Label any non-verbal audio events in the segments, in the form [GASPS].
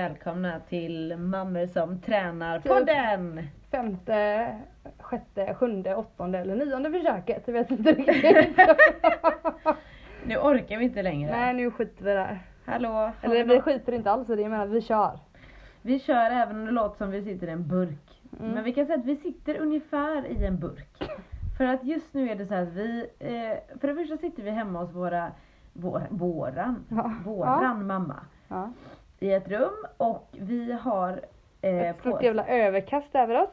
Välkomna till Mammor som tränar Typ. podden! femte, sjätte, sjunde, åttonde eller nionde försöket. Jag vet inte riktigt. [LAUGHS] Nu orkar vi inte längre. Nej nu skiter vi där. Hallå? Eller vi skiter inte alls i det, jag menar vi kör. Vi kör även om det låter som vi sitter i en burk. Mm. Men vi kan säga att vi sitter ungefär i en burk. För att just nu är det så att vi, eh, för det första sitter vi hemma hos våra, vår, våran, Ja. våran mamma Ja. I ett rum och vi har eh, Ett på stort jävla överkast över oss.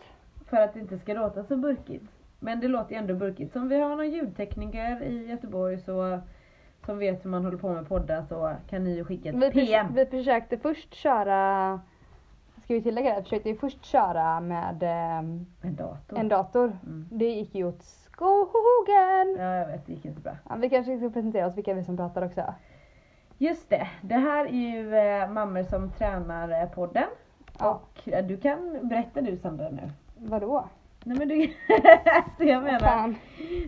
för att det inte ska låta så burkigt. Men det låter ju ändå burkigt. Så om vi har någon ljudtekniker i Göteborg så som vet hur man håller på med poddar så kan ni ju skicka ett Vi, PM. vi försökte först köra, ska vi tillägga det? Vi försökte ju först köra med ehm, En dator. en dator. Mm. Det gick ju åt skogen. Ja jag vet, det gick inte bra. Ja, vi kanske ska presentera oss vilka vi som pratar också. Just det, det här är ju eh, Mammor som tränar eh, podden. Ja. Och eh, du kan berätta du Sandra nu. Vadå? Nej men du, [LAUGHS] så jag Vad menar. fan?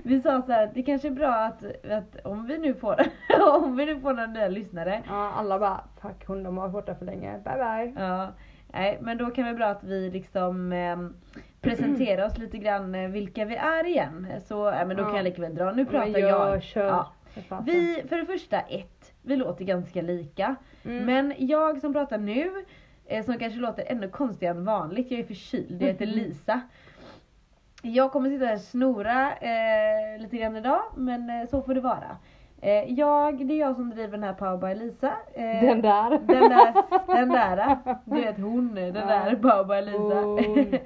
Vi sa så här att det kanske är bra att, att om vi nu får, [LAUGHS] om vi nu får några nya lyssnare. Ja, alla bara fuck hon de har varit borta för länge. Bye bye. Ja, nej men då kan det vara bra att vi liksom ehm, presenterar oss lite grann eh, vilka vi är igen. Så, ja, men då kan Ja. jag lika väl dra. Nu pratar Men jag. Kör. Ja. Vi, för det första ett, vi låter ganska lika. Mm. Men jag som pratar nu, eh, som kanske låter ännu konstigare än vanligt, jag är förkyld, jag heter Mhm. Lisa. Jag kommer sitta här och snora eh, lite grann idag, men eh, så får det vara. Eh, jag, det är jag som driver den här Power by Lisa. Eh, Den där. Den där, den där, du vet hon, den där Power by Lisa.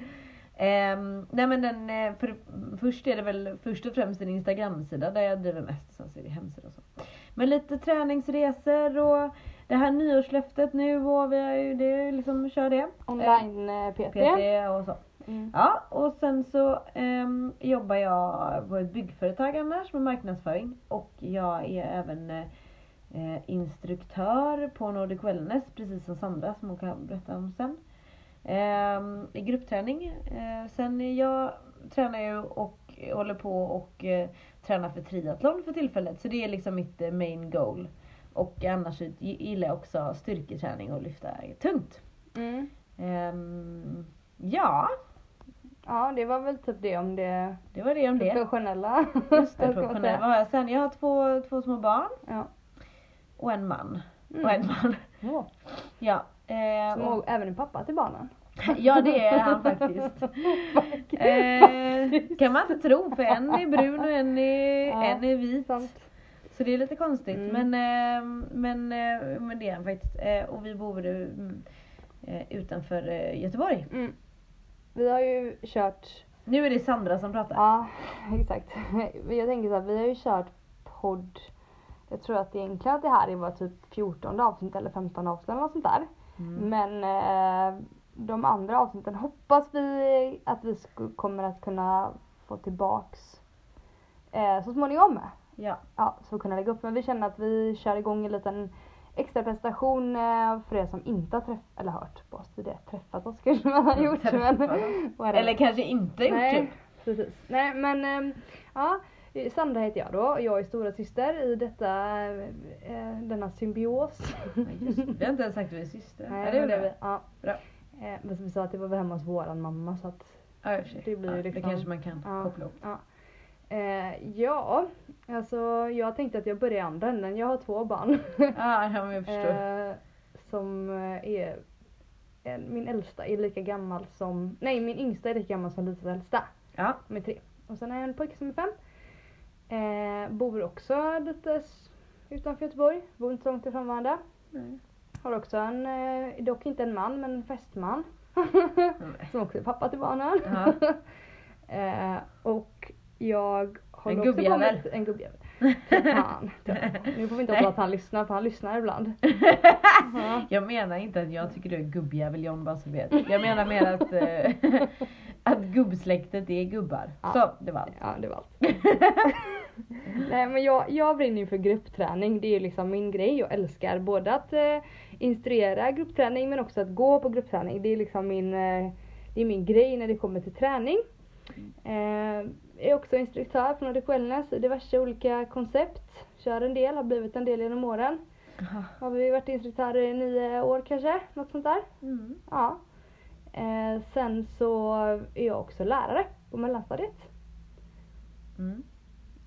Ehm, nej men den, eh, för, först är det väl först och främst en Instagram-sida där jag driver mest, sen så är det hemsida och så. Men lite träningsresor och det här nyårslöftet nu och vi har ju, det liksom, kör det. Online eh, PT. PT och så. Mm. Ja, och sen så ehm, jobbar jag på ett byggföretag annars med marknadsföring och jag är även eh, eh, instruktör på Nordic Wellness precis som Sandra som hon kan berätta om sen. Ehm, I gruppträning. Eh, sen jag tränar ju och håller på och eh, tränar för triathlon för tillfället så det är liksom mitt eh, main goal. Och annars gillar jag också styrketräning och lyfta tungt. Mm. Ehm, ja, Ja det var väl typ det om det det var det om det. professionella. Just det, [LAUGHS] Vad ska man professionell. säga? Vad har jag sen? Jag har två, två små barn Ja. och en man. Mm. Och en man. Ja. Ja. Eh, Som och, även en pappa till barnen. [LAUGHS] ja det är han faktiskt. Eh, kan man inte tro för en är brun och en är, Ja, en är vit. Sant. Så det är lite konstigt. Mm. Men, eh, men, eh, men det är han faktiskt. Eh, och vi bor utanför Göteborg. Mm. Vi har ju kört, Nu är det Sandra som pratar. ja [LAUGHS] exakt. Jag tänker så här, vi har ju kört podd. Jag tror att egentligen att det här var typ 14 avsnitt eller 15 avsnitt eller något sånt där. Mm. Men eh, de andra avsnitten hoppas vi att vi kommer att kunna få tillbaks eh, så småningom. Ja. Ja, så kunna lägga upp. Men vi känner att vi kör igång en liten extra prestation eh, för er som inte har träffat, eller hört på oss tidigare. Träffat oss kanske man har gjort. Men. [LAUGHS] Eller kanske inte gjort Nej, typ. precis. Nej men ehm, ja, Sandra heter jag då. Jag är stora syster i detta, eh, denna symbios. Ja, just det. Vi har inte ens sagt att vi är systrar. Nej, det gjorde är vi. Ja. Bra. Eh, men vi sa att det var hemma hos våran mamma så att Ja, och. Det blir ja, liksom- Det kanske man kan Ja. koppla ihop. Ja. Eh, ja, alltså jag tänkte att jag börjar i andra änden. Jag har två barn. [LAUGHS] Ja, ja, jag förstår. eh, som eh, är, min äldsta är lika gammal som, nej min yngsta är lika gammal som Lisas äldsta. ja. Är tre. Och sen har jag en pojke som är fem. Eh, bor också lite utanför Göteborg. Bor inte så långt ifrån varandra. Nej. Har också en, eh, dock inte en man, men en fästman. Nej. [LAUGHS] som också är pappa till barnen. Ja. [LAUGHS] eh, och jag håller En också gubbjävel. en gubbjävel. [LAUGHS] Fan. Nu får vi inte hoppas att han lyssnar, för han lyssnar ibland. Ja. Jag menar inte att jag tycker du är gubbjävel John bara så vet. Jag menar mer att, eh, att gubbsläktet är gubbar. Ja. Så, det var allt. Ja, det var allt. [LAUGHS] Nej men jag, jag brinner ju för gruppträning. Det är ju liksom min grej. Jag älskar både att eh, instruera gruppträning men också att gå på gruppträning. Det är liksom min, eh, det är min grej när det kommer till träning. Eh, är också instruktör på Nordic Wellness i diverse olika koncept. Kör en del, har blivit en del genom åren. Har vi varit instruktör i nio år kanske? Något sånt där. Mm. Ja. Eh, sen så är jag också lärare på mellanstadiet. Mm.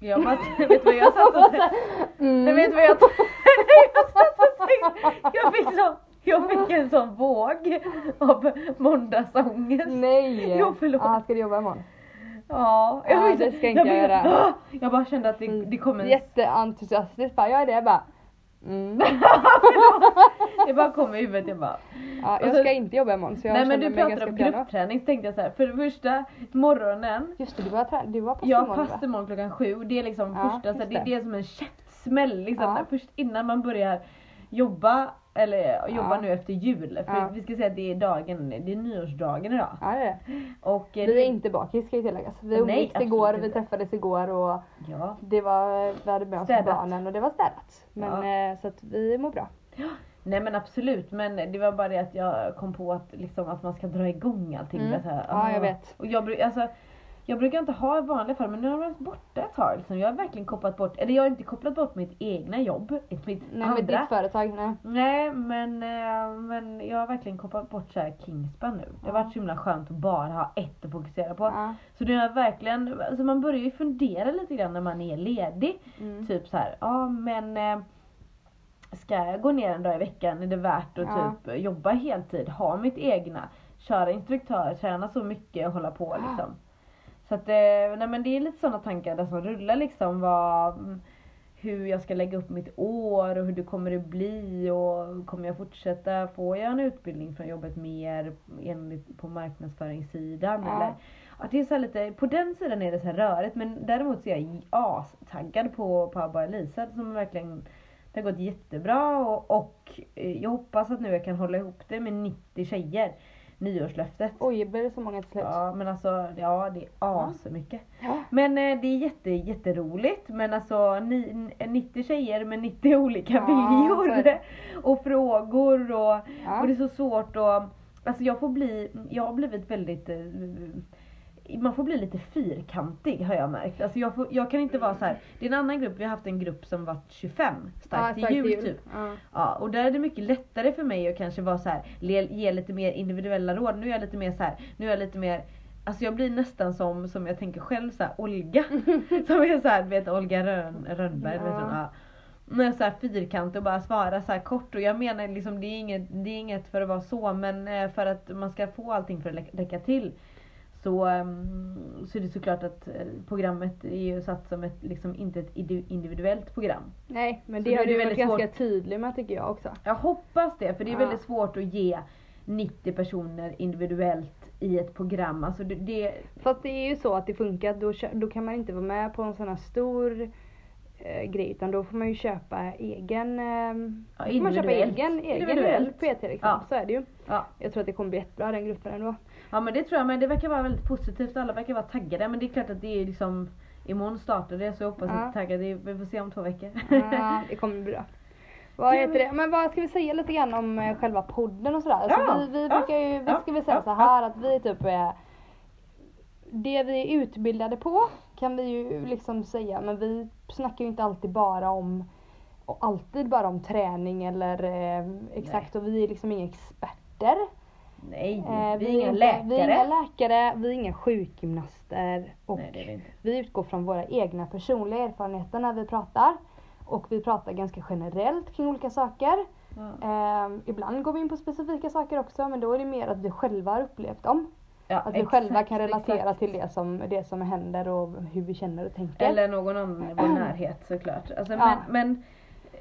Jag bara, vet vad jag satt och tänkte? Mm. Nej, vet du vad jag [LAUGHS] jag satt och tänkte? Jag fick, så, jag fick en sån våg av måndagsångest. Nej! Jo, förlåt. Ah, ska du jobba imorgon? Ja, Ja, fick det ska inte jag göra. Ah! Jag bara kände att det, det kom en Jätteentusiastiskt bara, jag är det. Jag bara, mm. Det bara kom i huvudet, jag bara ja, jag så- ska inte jobba imorgon så jag Nej men du pratade om gruppträning så tänkte jag så här, för det första, morgonen Just det, du var, du var på Jag imorgon, va? passar imorgon klockan sju, det är liksom Ja, första, så här, det. det är som en käftsmäll liksom, Ja. först innan man börjar jobba, eller jobba Ja. nu efter jul. För Ja. vi ska säga att det är dagen, det är nyårsdagen idag. Ja det är. Och eh, Vi det- är inte bakis ska ju tilläggas. Vi umgicks igår, inte. vi träffades igår och Ja. det var, vi hade med oss Städat. barnen och det var städat. Men eh, så att vi mår bra. Nej men absolut, men det var bara det att jag kom på att, liksom, att man ska dra igång allting. Mm. Så här, Ja, jag ah. vet. Och jag, alltså, jag brukar inte ha i vanliga fall men nu har jag varit borta ett tag. Liksom. Jag har verkligen kopplat bort, eller jag har inte kopplat bort mitt egna jobb, mitt Nej andra. med ditt företag, nej. Nej men, eh, men jag har verkligen kopplat bort så här Kingspan nu. Det har Ja. varit så himla skönt att bara ha ett att fokusera på. Ja. Så nu har jag verkligen, alltså man börjar ju fundera lite grann när man är ledig. Mm. Typ så här, ja men eh, Ska jag gå ner en dag i veckan är det värt att Ja. typ jobba heltid, ha mitt egna, köra instruktör, träna så mycket och hålla på liksom. Så att, eh, nej men det är lite sådana tankar där som rullar liksom vad, mm, hur jag ska lägga upp mitt år och hur det kommer att bli och kommer jag fortsätta, får jag en utbildning från jobbet mer enligt på marknadsföringssidan? Ja. eller Ja, det är så lite, på den sidan är det så här rörigt men däremot så är jag astaggad på Pabba och Lisa som verkligen Det har gått jättebra och, och eh, jag hoppas att nu jag kan hålla ihop det med 90 tjejer Nyårslöftet Oj, blir det så många till slut? Ja men alltså ja det är asmycket Ja. Men eh, det är jätte, jätteroligt men alltså ni, 90 tjejer med 90 [LAUGHS] olika Ja, viljor och frågor och Ja. och det är så svårt att, alltså jag får bli, jag har blivit väldigt eh, man får bli lite fyrkantig har jag märkt. Alltså jag, får, jag kan inte vara så här. det är en annan grupp, vi har haft en grupp som var 25 starkt till starkt jul typ. Ja. Ja, och där är det mycket lättare för mig att kanske vara så här, ge lite mer individuella råd. Nu är jag lite mer så här, nu är jag lite mer Alltså jag blir nästan som, som jag tänker själv så här, Olga. [LAUGHS] som är så här, du vet Olga Rönn, Rönnberg. Vet Ja. hon, ja. Med så här fyrkant och bara svara så kort och jag menar liksom det är inget, det är inget för att vara så men eh, för att man ska få allting för att räcka till. Så, ehm, så är det såklart att eh, programmet är ju satt som ett, liksom inte ett indi- individuellt program. Nej, men det då har är det du varit väldigt ganska tydlig med tycker jag också. Jag hoppas det för det är Ja. väldigt svårt att ge 90 personer individuellt i ett program. Alltså det, det Fast det är ju så att det funkar, då, då kan man inte vara med på en sån här stor eh, grej utan då får man ju köpa egen, eh, får man köpa egen, egen Individuellt. PT liksom. Ja. Så är det ju. Ja. Jag tror att det kommer bli jättebra den gruppen ändå. ja men det tror jag men det verkar vara väldigt positivt alla verkar vara taggade men det är klart att det är liksom Imorgon startar det så jag hoppas Ja. att jag är taggad. Det- Vi får se om två veckor. Ja, det kommer bli bra. Vad heter det? Men vad ska vi säga lite grann om eh, själva podden och sådär? Alltså Ja, vi, vi brukar ju, vi ska väl säga så här att vi typ är det vi är utbildade på kan vi ju liksom säga men vi snackar ju inte alltid bara om och alltid bara om träning eller eh, exakt och vi är liksom inga experter. Nej, Eh, vi är inga läkare. Vi är inga läkare, vi är inga sjukgymnaster och Nej vi vi utgår från våra egna personliga erfarenheter när vi pratar. Och vi pratar ganska generellt kring olika saker. Ja. Ehm, ibland går vi in på specifika saker också men då är det mer att vi själva har upplevt dem. Ja, Att vi exakt, själva kan relatera exakt. till det som, det som händer och hur vi känner och tänker. Eller någon annan i vår närhet såklart. Alltså, Ja. men, men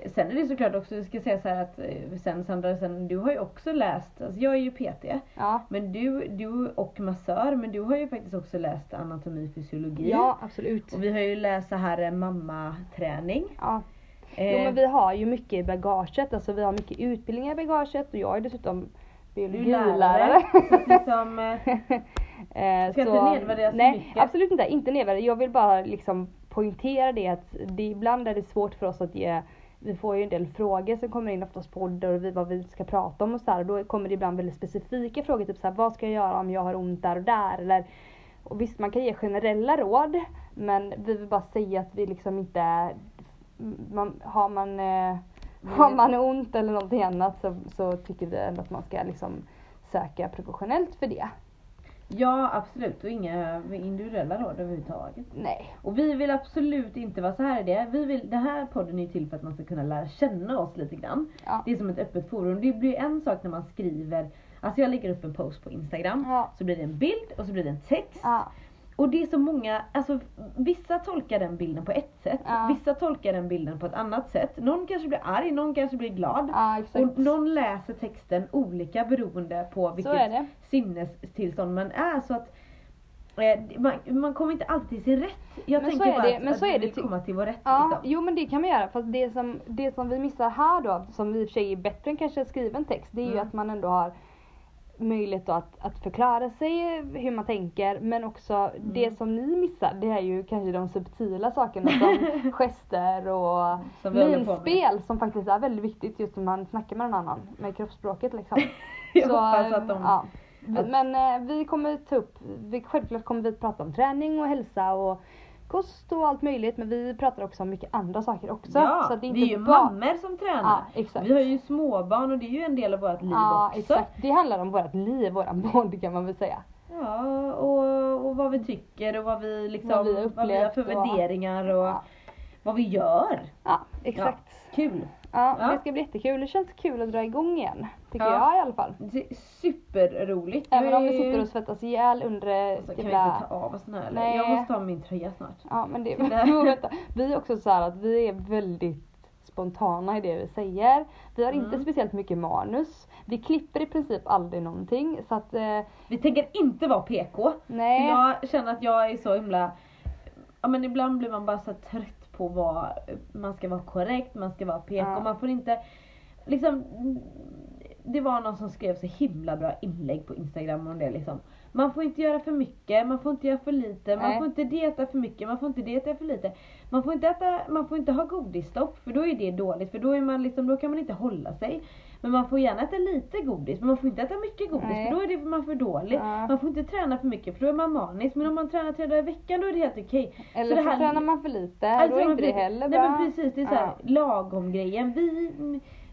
sen är det såklart också, jag ska säga så att eh, sen Sandra, sen, du har ju också läst, alltså jag är ju PT. Ja, Men du, du och massör, men du har ju faktiskt också läst anatomi fysiologi. ja absolut. Och vi har ju läst så här eh, mammaträning. Ja. Jo Eh, men vi har ju mycket i bagaget, alltså vi har mycket utbildningar i bagaget och jag är dessutom du är biologilärare. lärare. [LAUGHS] Så liksom, eh, Eh, Ska inte nedvärdera så nej, mycket. absolut inte. Inte nedvärdera. Jag vill bara liksom poängtera det att det, ibland är det svårt för oss att ge vi får ju en del frågor som kommer in oftast på poddar och vi, vad vi ska prata om och så här. Och då kommer det ibland väldigt specifika frågor. Typ så här, vad ska jag göra om jag har ont där och där? Eller, och visst man kan ge generella råd. Men vi vill bara säga att vi liksom inte man, har man eh, har man ont eller någonting annat så, så tycker vi ändå att man ska liksom söka professionellt för det. Ja absolut och inga individuella råd överhuvudtaget. Nej. Och vi vill absolut inte vara så här är det. Vi vill, det här podden är till för att man ska kunna lära känna oss lite grann. Ja. Det är som ett öppet forum. Det blir en sak när man skriver, alltså jag lägger upp en post på Instagram. Ja. Så blir det en bild och så blir det en text. Ja. Och det är så många, alltså vissa tolkar den bilden på ett sätt. Ja. Vissa tolkar den bilden på ett annat sätt. Någon kanske blir arg, någon kanske blir glad. Ja. Och någon läser texten olika beroende på vilket sinnestillstånd man är. Så att eh, man, man kommer inte alltid till sin rätt. Jag Men så tänker är bara det, att, men att så vi vill ty- komma till vår rätt. Ja, liksom. jo men det kan man göra. Fast det som, det som vi missar här då, som i och för sig är bättre än kanske skriven text, det är ju Mm. att man ändå har möjlighet att, att förklara sig hur man tänker men också Mm. det som ni missar det är ju kanske de subtila sakerna som [LAUGHS] gester och Som minspel som faktiskt är väldigt viktigt just när man snackar med någon annan med kroppsspråket liksom. [LAUGHS] Jag Så, hoppas att de... ja. Men eh, vi kommer ta upp, vi, självklart kommer vi prata om träning och hälsa och kost och allt möjligt men vi pratar också om mycket andra saker också. Ja, så det är vi är inte ju bara... mammor som tränar. Ja. Vi har ju småbarn och det är ju en del av vårt liv Ja, också. exakt. Det handlar om vårt liv, våran podd kan man väl säga. Ja, och, och vad vi tycker och vad vi liksom, Vad vi vad vi har för och- värderingar och vad vi gör. ja exakt. Kul! Ja, Ja. det ska bli jättekul. Det känns kul att dra igång igen. Tycker Ja. jag i alla fall. Det är superroligt. Även om vi sitter och svettas ihjäl under så kan vi jävla... inte ta av oss den här? Nej. Jag måste ha min tröja snart. Ja men det, [LAUGHS] [LAUGHS] vänta. Vi är också så här att vi är väldigt spontana i det vi säger. Vi har inte Mm. speciellt mycket manus. Vi klipper i princip aldrig någonting så att eh, Vi tänker inte vara PK. Nej. jag känner att jag är så himla Ja men ibland blir man bara så trött på vad man ska vara korrekt, man ska vara PK, Ja. man får inte liksom Det var någon som skrev så himla bra inlägg på Instagram om det liksom. Man får inte göra för mycket, man får inte göra för lite, man Nej. får inte dieta för mycket, man får inte dieta för lite. Man får inte äta, man får inte ha godisstopp för då är det dåligt för då är man liksom, då kan man inte hålla sig. Men man får gärna äta lite godis men man får inte äta mycket godis Nej. för då är det man för dålig. Ja. Man får inte träna för mycket för då är man manisk men om man tränar tre dagar i veckan då är det helt okej. Eller det så här- tränar man för lite, Alltså, då är inte det heller Nej bra. men precis, det är såhär Ja. lagom grejen. Vi,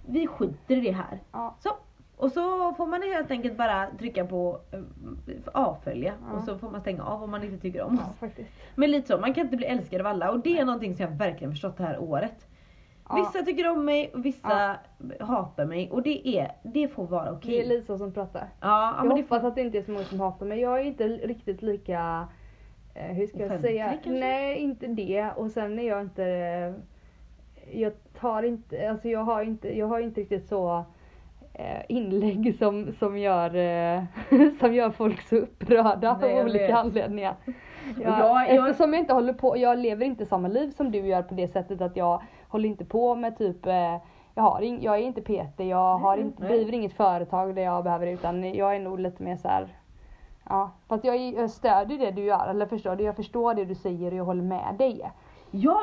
vi skiter i det här. Ja. Så. Och så får man helt enkelt bara trycka på eh, avfölja Ja. och så får man stänga av om man inte tycker om Ja, oss. faktiskt. Men lite så, man kan inte bli älskad av alla och det är någonting som jag verkligen förstått det här året. Vissa tycker om mig och vissa hatar mig och det är, det får vara okej. Det är Lisa som pratar. Ja, ja jag men det hoppas får, att det inte är så många som hatar mig. Jag är inte riktigt lika, eh, hur ska jag säga? kanske? Nej inte det. Och sen är jag inte, eh, jag tar inte, alltså jag har inte, jag har inte riktigt så eh, inlägg som, som, gör, eh, [LAUGHS] som gör folk så upprörda Nej, av olika vet. anledningar. Jag, jag- Eftersom jag inte håller på, jag lever inte samma liv som du gör på det sättet att jag håller inte på med typ eh, jag, har jag är inte PT, jag har inte, driver inget företag där jag behöver utan jag är nog lite mer så här. Ja, fast jag, jag stödjer det du gör, eller förstår du? Jag förstår det du säger och jag håller med dig. ja,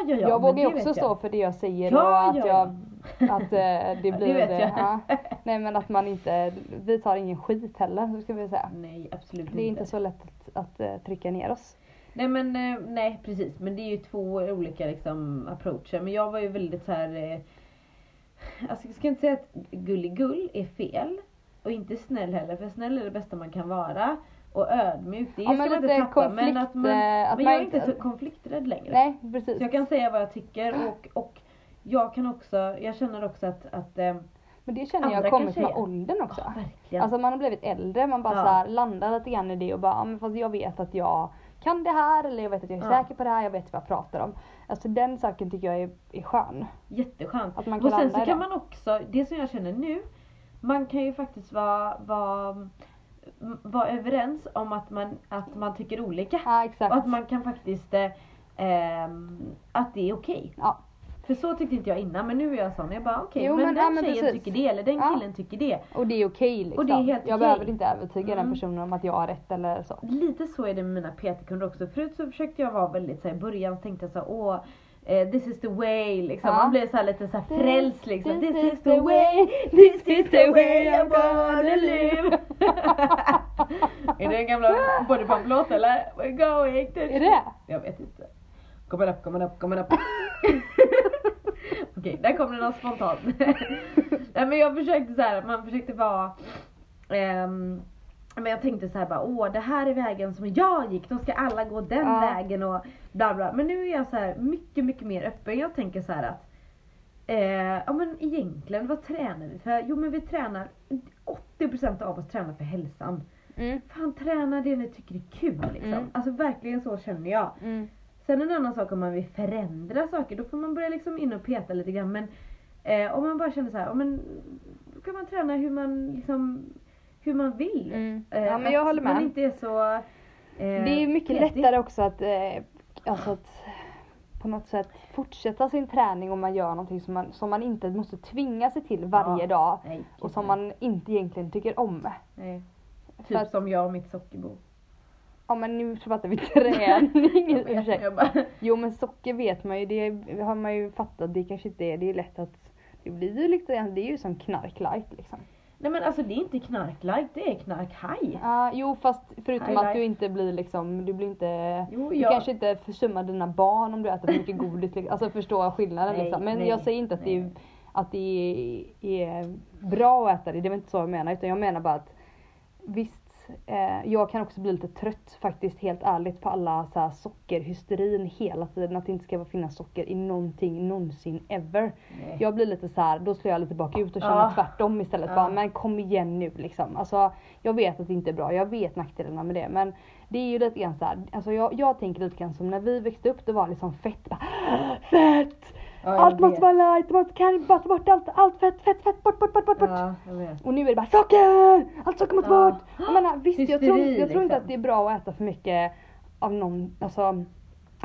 ja, ja. jag vågar det också stå för det jag säger Ja, och att ja, jag att eh, [LAUGHS] det Ja, blir det vet jag. Ja. [LAUGHS] Nej men att man inte, vi tar ingen skit heller så ska vi säga. Nej absolut Det är inte så lätt att, att eh, trycka ner oss. Nej men eh, nej precis men det är ju två olika liksom approacher men jag var ju väldigt så här. Eh, alltså jag ska inte säga att gulligull är fel och inte snäll heller för snäll är det bästa man kan vara och ödmjuk det Ja, ska man inte tappa men att konflikt, man, eh, att men jag är inte- inte konflikträdd längre. Nej precis. Så jag kan säga vad jag tycker och, och jag kan också, jag känner också att, att Men det känner andra jag kommit med åldern också. ja, verkligen. Alltså man har blivit äldre, man bara Ja. så landar lite grann i det och bara, ja, men fast jag vet att jag kan det här eller jag vet att jag är Ja. säker på det här, jag vet vad jag pratar om. Alltså den saken tycker jag är, är skön. Jätteskönt. Att man kan och sen så kan man också, det som jag känner nu, man kan ju faktiskt vara, vara, vara överens om att man, att man tycker olika. Ja exakt. Och att man kan faktiskt, eh, ehm, att det är okej. Ja. För så tyckte inte jag innan men nu är jag sån, jag bara okej Jo, men, men- den ja, men tjejen precis. tycker det eller den Ja. killen tycker det. Och det är okej liksom. Och det är helt jag okej. behöver inte övertyga Mm. den personen om att jag har rätt eller så. Lite så är det med mina PT-kunder också. Förut så försökte jag vara väldigt så här, i början så tänkte jag så här, åh eh, this is the way liksom. Ja. Man blev så här, lite så här frälst liksom. This This, is the way, this is the way I'm gonna live. [LAUGHS] är det en gamla Body Pump-låt eller? We're going to... Är det? Jag vet inte. Kommer upp, kommer upp, kommer upp. [LAUGHS] Okej, där kom det något spontant. [LAUGHS] Nej men jag försökte så här, man försökte vara ehm, men jag tänkte så här bara, åh det här är vägen som jag gick, då ska alla gå den Ja. vägen och bla bla. Men nu är jag så här mycket, mycket mer öppen. Jag tänker så här att, eh, ja men egentligen vad tränar vi för? Jo men vi tränar, 80% av oss tränar för hälsan. Mm. Fan träna det ni tycker är kul liksom. Mm. Alltså verkligen så känner jag. Mm. Sen en annan sak om man vill förändra saker, då får man börja liksom in och peta lite grann. Men eh, om man bara känner så här, men, då kan man träna hur man liksom hur man vill. Mm. Eh, Ja men jag håller med. man inte är så eh, Det är mycket petig. lättare också att, eh, alltså att på något sätt fortsätta sin träning om man gör någonting som man, som man inte måste tvinga sig till varje Ja. dag Nej, och som nej. man inte egentligen tycker om. Nej. Typ att, som jag och mitt sockerbo. Ja men nu pratar vi träning i och för sig. Jo men socker vet man ju, det har man ju fattat, det kanske inte är, det är lätt att det blir ju liksom, det är ju som knark light liksom. nej men alltså det är inte knark light, det är knark high. Ja, jo fast förutom High att life. du inte blir liksom, du blir inte Jo, Du jag, kanske inte försummar dina barn om du äter för mycket godis, liksom. alltså förstå skillnaden Nej, liksom. Men nej, jag säger inte att det, är, nej. att det är, är bra att äta det, det är väl inte så jag menar utan jag menar bara att visst, eh, jag kan också bli lite trött faktiskt helt ärligt på alla så här, sockerhysterin hela tiden, att det inte ska finnas socker i någonting någonsin ever. nej. Jag blir lite så här, då slår jag lite bakut och känner Ja. tvärtom istället. Ja. Bara, men kom igen nu liksom. Alltså, jag vet att det inte är bra, jag vet nackdelarna med det. Men det är ju lite grann så här, alltså jag, jag tänker lite grann som när vi växte upp, det var liksom fett. Bara, fett! Ja, allt måste vara light, man kan bara ta bort allt, allt fett, fett, fett, bort, bort, bort, bort. Ja, jag vet. Och nu är det bara socker! Allt socker måste Ja. bort! Jag menar, visst, jag tror, Hysteri, jag tror inte liksom. att det är bra att äta för mycket av någon, alltså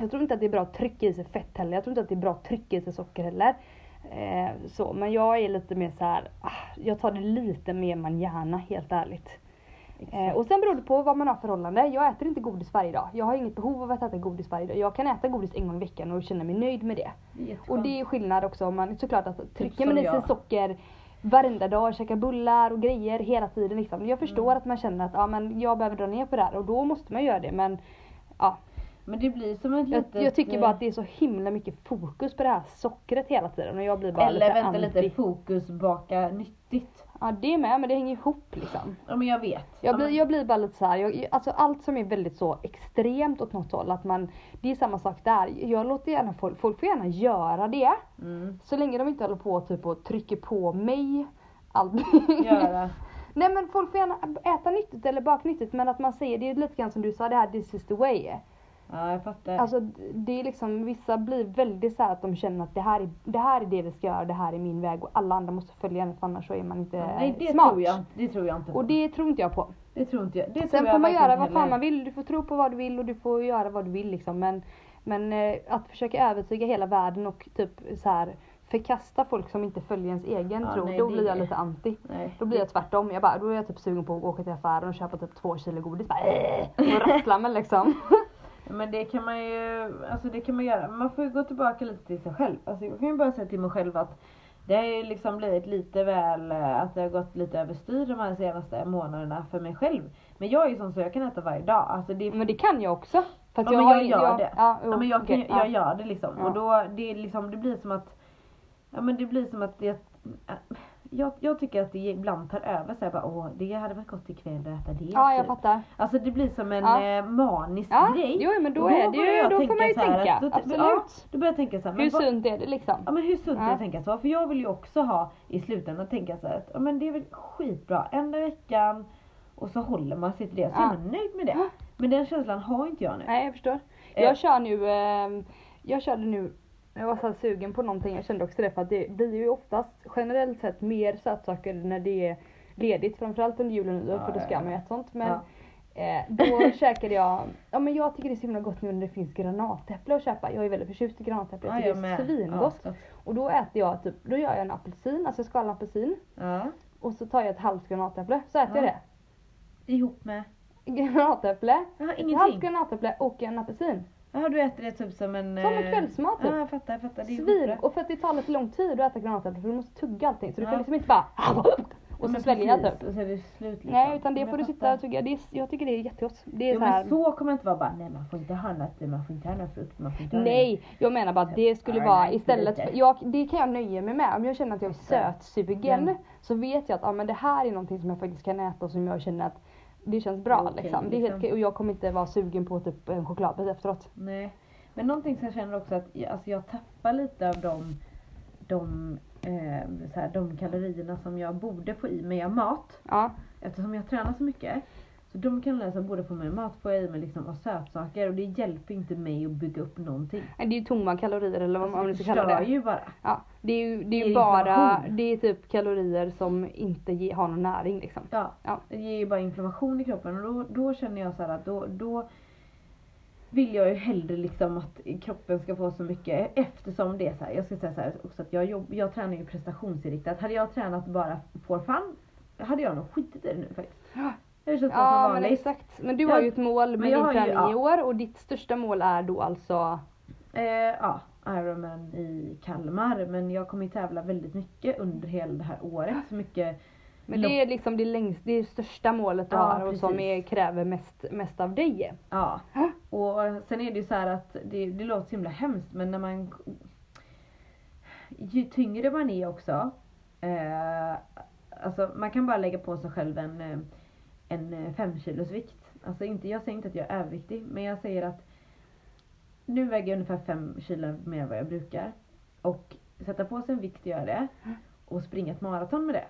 jag tror inte att det är bra att trycka i sig fett heller. Jag tror inte att det är bra att trycka i sig socker heller. Eh, så, men jag är lite mer så här, ah, jag tar det lite mer manjana helt ärligt. Eh, och sen beror det på vad man har förhållande. Jag äter inte godis varje dag. Jag har inget behov av att äta godis varje dag. Jag kan äta godis en gång i veckan och känna mig nöjd med det. Det Och det är skillnad också om man såklart att trycker som man i sig jag. socker varenda dag, käkar bullar och grejer hela tiden liksom. Jag förstår Mm. att man känner att ja, men jag behöver dra ner på det här och då måste man göra det men ja, Men det blir som ett jag, litet... jag tycker bara eh, att det är så himla mycket fokus på det här sockret hela tiden och jag blir bara Eller lite vänta anti. lite, fokus baka nyttigt. Ja det är med men det hänger ihop liksom. Ja men jag vet. Jag ja, blir, jag blir bara lite så här, jag, alltså allt som är väldigt så extremt åt något håll, att man, det är samma sak där. Jag låter gärna folk, folk får gärna göra det. mm, Så länge de inte håller på typ och trycker på mig allt. göra. [LAUGHS] Nej men folk får gärna äta nyttigt eller baka nyttigt men att man säger, det är lite grann som du sa det här this is the way. Ja jag fattar. Alltså det är liksom, vissa blir väldigt så här att de känner att det här, är, det här är det vi ska göra, det här är min väg och alla andra måste följa den för annars så är man inte Ja, Nej det smart. tror jag det tror jag inte på. Och det tror inte jag på. det tror inte jag. Det tror Sen jag får man göra vad fan man vill, du får tro på vad du vill och du får göra vad du vill liksom men men eh, att försöka övertyga hela världen och typ så här förkasta folk som inte följer ens egen Ja, tro, nej, då blir jag lite anti. Nej. Då blir jag tvärtom. Jag bara, då är jag typ sugen på att åka till affären och köpa typ två kilo godis. Bara, äh, [LAUGHS] och rassla mig liksom. Men det kan man ju, alltså det kan man göra. Man får ju gå tillbaka lite till sig själv. Alltså jag kan ju bara säga till mig själv att det har ju liksom blivit lite väl, eh, att det har gått lite överstyr de här senaste månaderna för mig själv. Men jag är ju sån så jag kan äta varje dag. Alltså det, Men det kan jag också. Fast ja, men jag gör det. Ja, jo, ja, men jag, kan, okej, jag ja. gör det liksom. Och då, det, liksom, det blir som att, ja men det blir som att det, jag, jag tycker att det ibland tar över så här bara, åh det hade varit gott ikväll att äta det. Ja, jag typ. fattar. Alltså det blir som en Ja. eh, manisk Ja, grej. jo men då Och är det ju, jag då får man ju tänka. att- då- Absolut. Ja, då börjar jag tänka så här, men Hur sunt är det liksom? Ja men hur sunt är det Ja. att tänka så? För jag vill ju också ha i slutändan tänka så här att ja, men det är väl skitbra en i veckan och så håller man sig till det så Ja. är man nöjd med det. Men den känslan har inte jag nu. Nej jag förstår. Eh. Jag kör nu, eh, jag körde nu, jag var så sugen på någonting, jag kände också det för att det blir ju oftast generellt sett mer sötsaker när det är ledigt, framförallt under julen och nyår Ja, för då ska ja. man ju äta sånt. Men eh, då [LAUGHS] käkade jag, ja men jag tycker det är så himla gott nu när det finns granatäpple att köpa. Jag är väldigt förtjust i granatäpple, jag Ja, tycker det är svingott. Och då äter jag typ, då gör jag en apelsin, alltså jag skalar en apelsin ja. och så tar jag ett halvt granatäpple, så äter jag Ja. det. Ihop med? Granatäpple, Jag har ett halvt granatäpple och en apelsin. Jaha du äter det typ som en... Som en eh, kvällsmat typ. Ja jag fattar, jag fattar. Det är Svin! Och för att det tar lite lång tid att äta granatäpple för du måste tugga allting så du Ja. kan liksom inte bara [LAUGHS] Och så svälja typ. Och så är det slut liksom. Nej utan det Men får du sitta och tugga. Det är, jag tycker det är jättegott. Det är Jo så här, men så kommer det inte vara bara, nej man får inte ha nötter, man får inte ha någon frukt, man får inte ha Nej, jag menar bara att det skulle vara istället jag, det kan jag nöja mig med. Om jag känner att jag är sötsugen Men- så vet jag att ja, men det här är någonting som jag faktiskt kan äta och som jag känner att det känns bra Okej, liksom. Det är helt liksom. och jag kommer inte vara sugen på typ en chokladbit efteråt. Nej. Men någonting som jag känner också att jag, alltså jag tappar lite av de, de, eh, så här, de kalorierna som jag borde få i mig av mat. Ja, Eftersom jag tränar så mycket. Så de kalorierna som jag borde få av mat får jag i mig liksom av sötsaker och det hjälper inte mig att bygga upp någonting. det är ju tomma kalorier eller vad Alltså, man det ska kalla förstör det. ju bara. Ja, det är ju, det är ju bara, det är typ kalorier som inte ge, har någon näring liksom. Ja, Ja. det ger ju bara inflammation i kroppen och då, då känner jag så här att då, då vill jag ju hellre liksom att kroppen ska få så mycket eftersom det är så här, jag ska säga så här också att jag, jobb, jag tränar ju prestationsinriktat. Hade jag tränat bara for fun hade jag nog skitit i det nu faktiskt. Det känts Ja men exakt. Men du har ju ett mål med din träning i år och ditt största mål är då alltså Eh, ja, Ironman i Kalmar men jag kommer tävla väldigt mycket under hela det här året. Så mycket Men det är liksom det längst, det största målet du Ja, har och som är, kräver mest, mest av dig. Ja. Och sen är det ju så här att det, det låter så himla hemskt men när man ju tyngre man är också eh, alltså man kan bara lägga på sig själv en, eh, en 5 kilos vikt. Alltså inte, jag säger inte att jag är överviktig men jag säger att nu väger jag ungefär 5 kilo mer än vad jag brukar. Och sätta på sig en vikt gör det. Och springa ett maraton med det.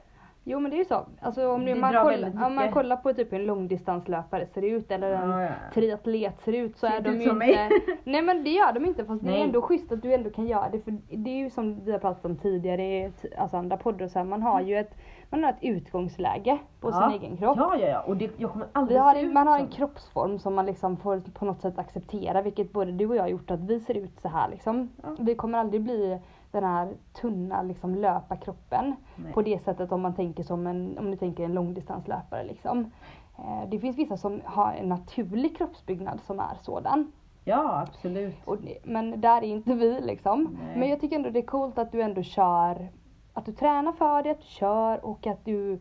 Jo men det är ju så. Alltså om, nu Det man, kollar, om man kollar på typ hur en långdistanslöpare ser ut eller en Ja, ja. triatlet ser ut så Ser är de ju inte. [LAUGHS] Nej men det gör de inte fast det Nej. är ändå schysst att du ändå kan göra det för det är ju som vi har pratat om tidigare i alltså andra poddar och så här, man har ju ett man har ett utgångsläge på Ja. sin egen kropp. Ja, ja, ja. Och det, jag kommer aldrig har, se ut man har en kroppsform som man liksom får på något sätt acceptera vilket både du och jag har gjort att vi ser ut så här liksom. Ja. Vi kommer aldrig bli den här tunna liksom löparkroppen Nej. på det sättet om man tänker som en, om ni tänker en långdistanslöpare liksom. Eh, Det finns vissa som har en naturlig kroppsbyggnad som är sådan. Ja, absolut. Och men där är inte vi liksom. Nej. Men jag tycker ändå det är coolt att du ändå kör, att du tränar för det, att du kör och att du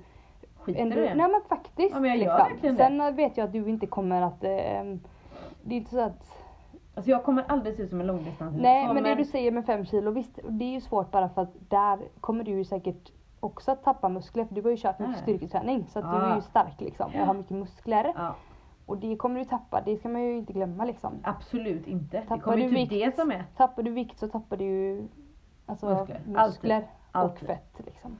Skiter ändå, det. Nej men faktiskt. liksom. Ja, men jag gör det. Sen eh, vet jag att du inte kommer att, eh, det är inte så att Alltså jag kommer aldrig se ut som en långdistans. Nej Så, men det du säger med fem kilo, visst det är ju svårt bara för att där kommer du ju säkert också att tappa muskler för du har ju kört mycket styrketräning så att du Ja. är ju stark liksom och har mycket muskler. Ja, Och det kommer du tappa, det ska man ju inte glömma liksom. absolut inte. det Tappar kommer du inte vikt? det som är. Tappar du vikt så tappar du ju alltså, Muskler. muskler, Alltid. och fett liksom.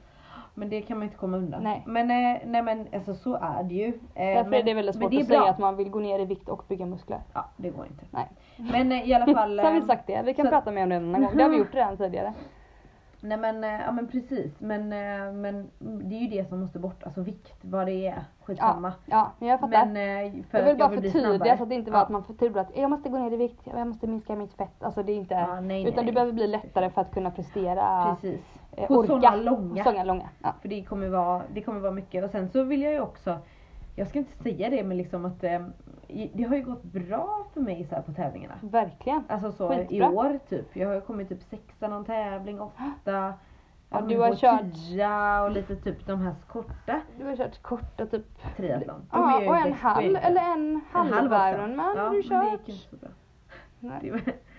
Men det kan man inte komma undan. Nej. Men, eh, nej men alltså så är det ju. Eh, Därför men, är det väldigt svårt det att säga att man vill gå ner i vikt och bygga muskler. Ja, det går inte. Nej. Men eh, i alla fall. [LAUGHS] Så har vi eh, sagt det, vi kan så- prata mer om det en annan gång. Det har vi [LAUGHS] gjort redan tidigare. Nej men, eh, ja men precis. Men, eh, men det är ju det som måste bort. Alltså vikt, vad det är. Skitsamma. Ja, men jag fattar. Men för jag vill bara jag vill bli förtydliga så att det inte var Ja. att man förtydligar att jag måste gå ner i vikt, jag måste minska mitt fett. Alltså det är inte, Ja, nej, nej, utan du nej. behöver bli lättare för att kunna prestera, Precis. Eh, På orka. sådana långa. Sådana långa. Ja. För det kommer vara, det kommer vara mycket. Och sen så vill jag ju också, jag ska inte säga det men liksom att eh, i- det har ju gått bra för mig så här på tävlingarna. Verkligen. Alltså så i Skitbra. år typ. Jag har kommit typ sexa någon tävling, åtta. Ja, du har på kört- och lite typ de här korta Du har kört korta typ, triathlon. Ja, och en på halv, eller en halv halv också. Ironman ja, har du men det kört. gick inte så bra. Nej.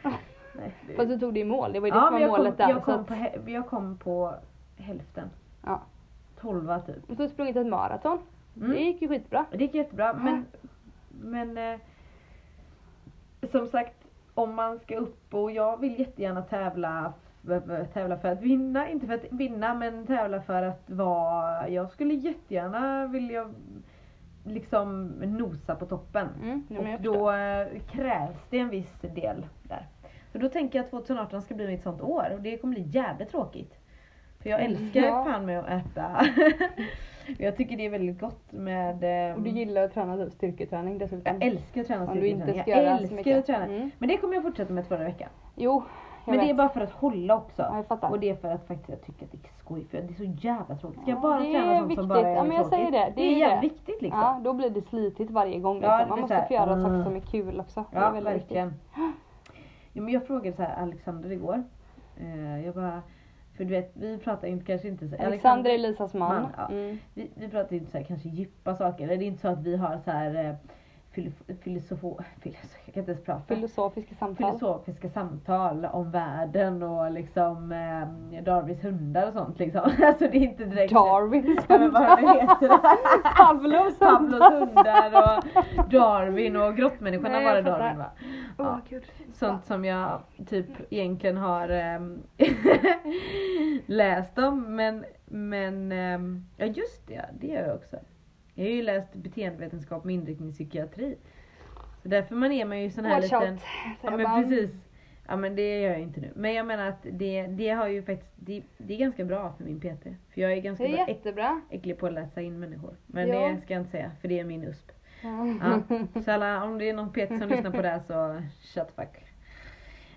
[LAUGHS] Nej, det, Fast du tog det i mål, det var ju det ja, som var jag målet kom, där. jag, kom att, på, jag kom på hälften. Ja. Tolva typ. och så sprungit ett maraton. Mm. Det gick ju skitbra. Det gick jättebra men, men eh, som sagt om man ska upp och jag vill jättegärna tävla tävla för att vinna, inte för att vinna men tävla för att vara, jag skulle jättegärna vilja liksom nosa på toppen. Mm, och då eh, krävs det en viss del där. Så då tänker jag att 2018 ska bli mitt sånt år och det kommer bli jävligt tråkigt. För jag älskar Ja. fan med att äta. [LAUGHS] jag tycker det är väldigt gott med eh, Och du gillar att träna typ styrketräning dessutom. jag älskar att träna styrketräning. Jag älskar att träna. Mm. Men det kommer jag fortsätta med förra veckan. Jo, Men vet. det är bara för att hålla också. Ja, och det är för att faktiskt jag tycker att det är skoj. För det är så jävla tråkigt. Ska Ja, jag bara det träna är sånt viktigt. som bara är Ja, men jag säger det. Det är är jävligt det. viktigt liksom. Ja, då blir det slitigt varje gång. Ja, Liksom. det Man måste få göra mm. saker som är kul också. Det är Ja, väldigt viktigt. [GASPS] Jo, men jag frågade så här Alexander igår. Eh, jag bara, För du vet, vi pratar inte, kanske inte så Alexander är Elisas man. man, ja. mm. vi, vi pratar inte så här, kanske djupa saker. Eller det är inte så att vi har så här eh, filosofo, filosof, jag kan inte ens prata. Filosofiska samtal. Filosofiska samtal om världen och liksom eh, Darwins hundar och sånt liksom. [LAUGHS] Alltså det är inte direkt Darwins men vad heter det? [LAUGHS] Pavlos Pavlos hundar och Darwin och grottmänniskorna var det. Darwin va? Ja. gud. Sånt som jag typ egentligen har ehm, [LAUGHS] läst om men, men ehm, ja just det, det gör jag också. Jag har ju läst beteendevetenskap med inriktning i psykiatri. Så därför man är man ju sån här liten... out. Ja men bara. precis. Ja men det gör jag inte nu. Men jag menar att det, det har ju faktiskt, det, det är ganska bra för min PT. För jag är ganska Det är bra, jättebra. äcklig på att läsa in människor. Men Ja. det ska jag inte säga för det är min USP. Ja. Ja. Så alla, om det är någon PT som lyssnar på det här så shut fuck.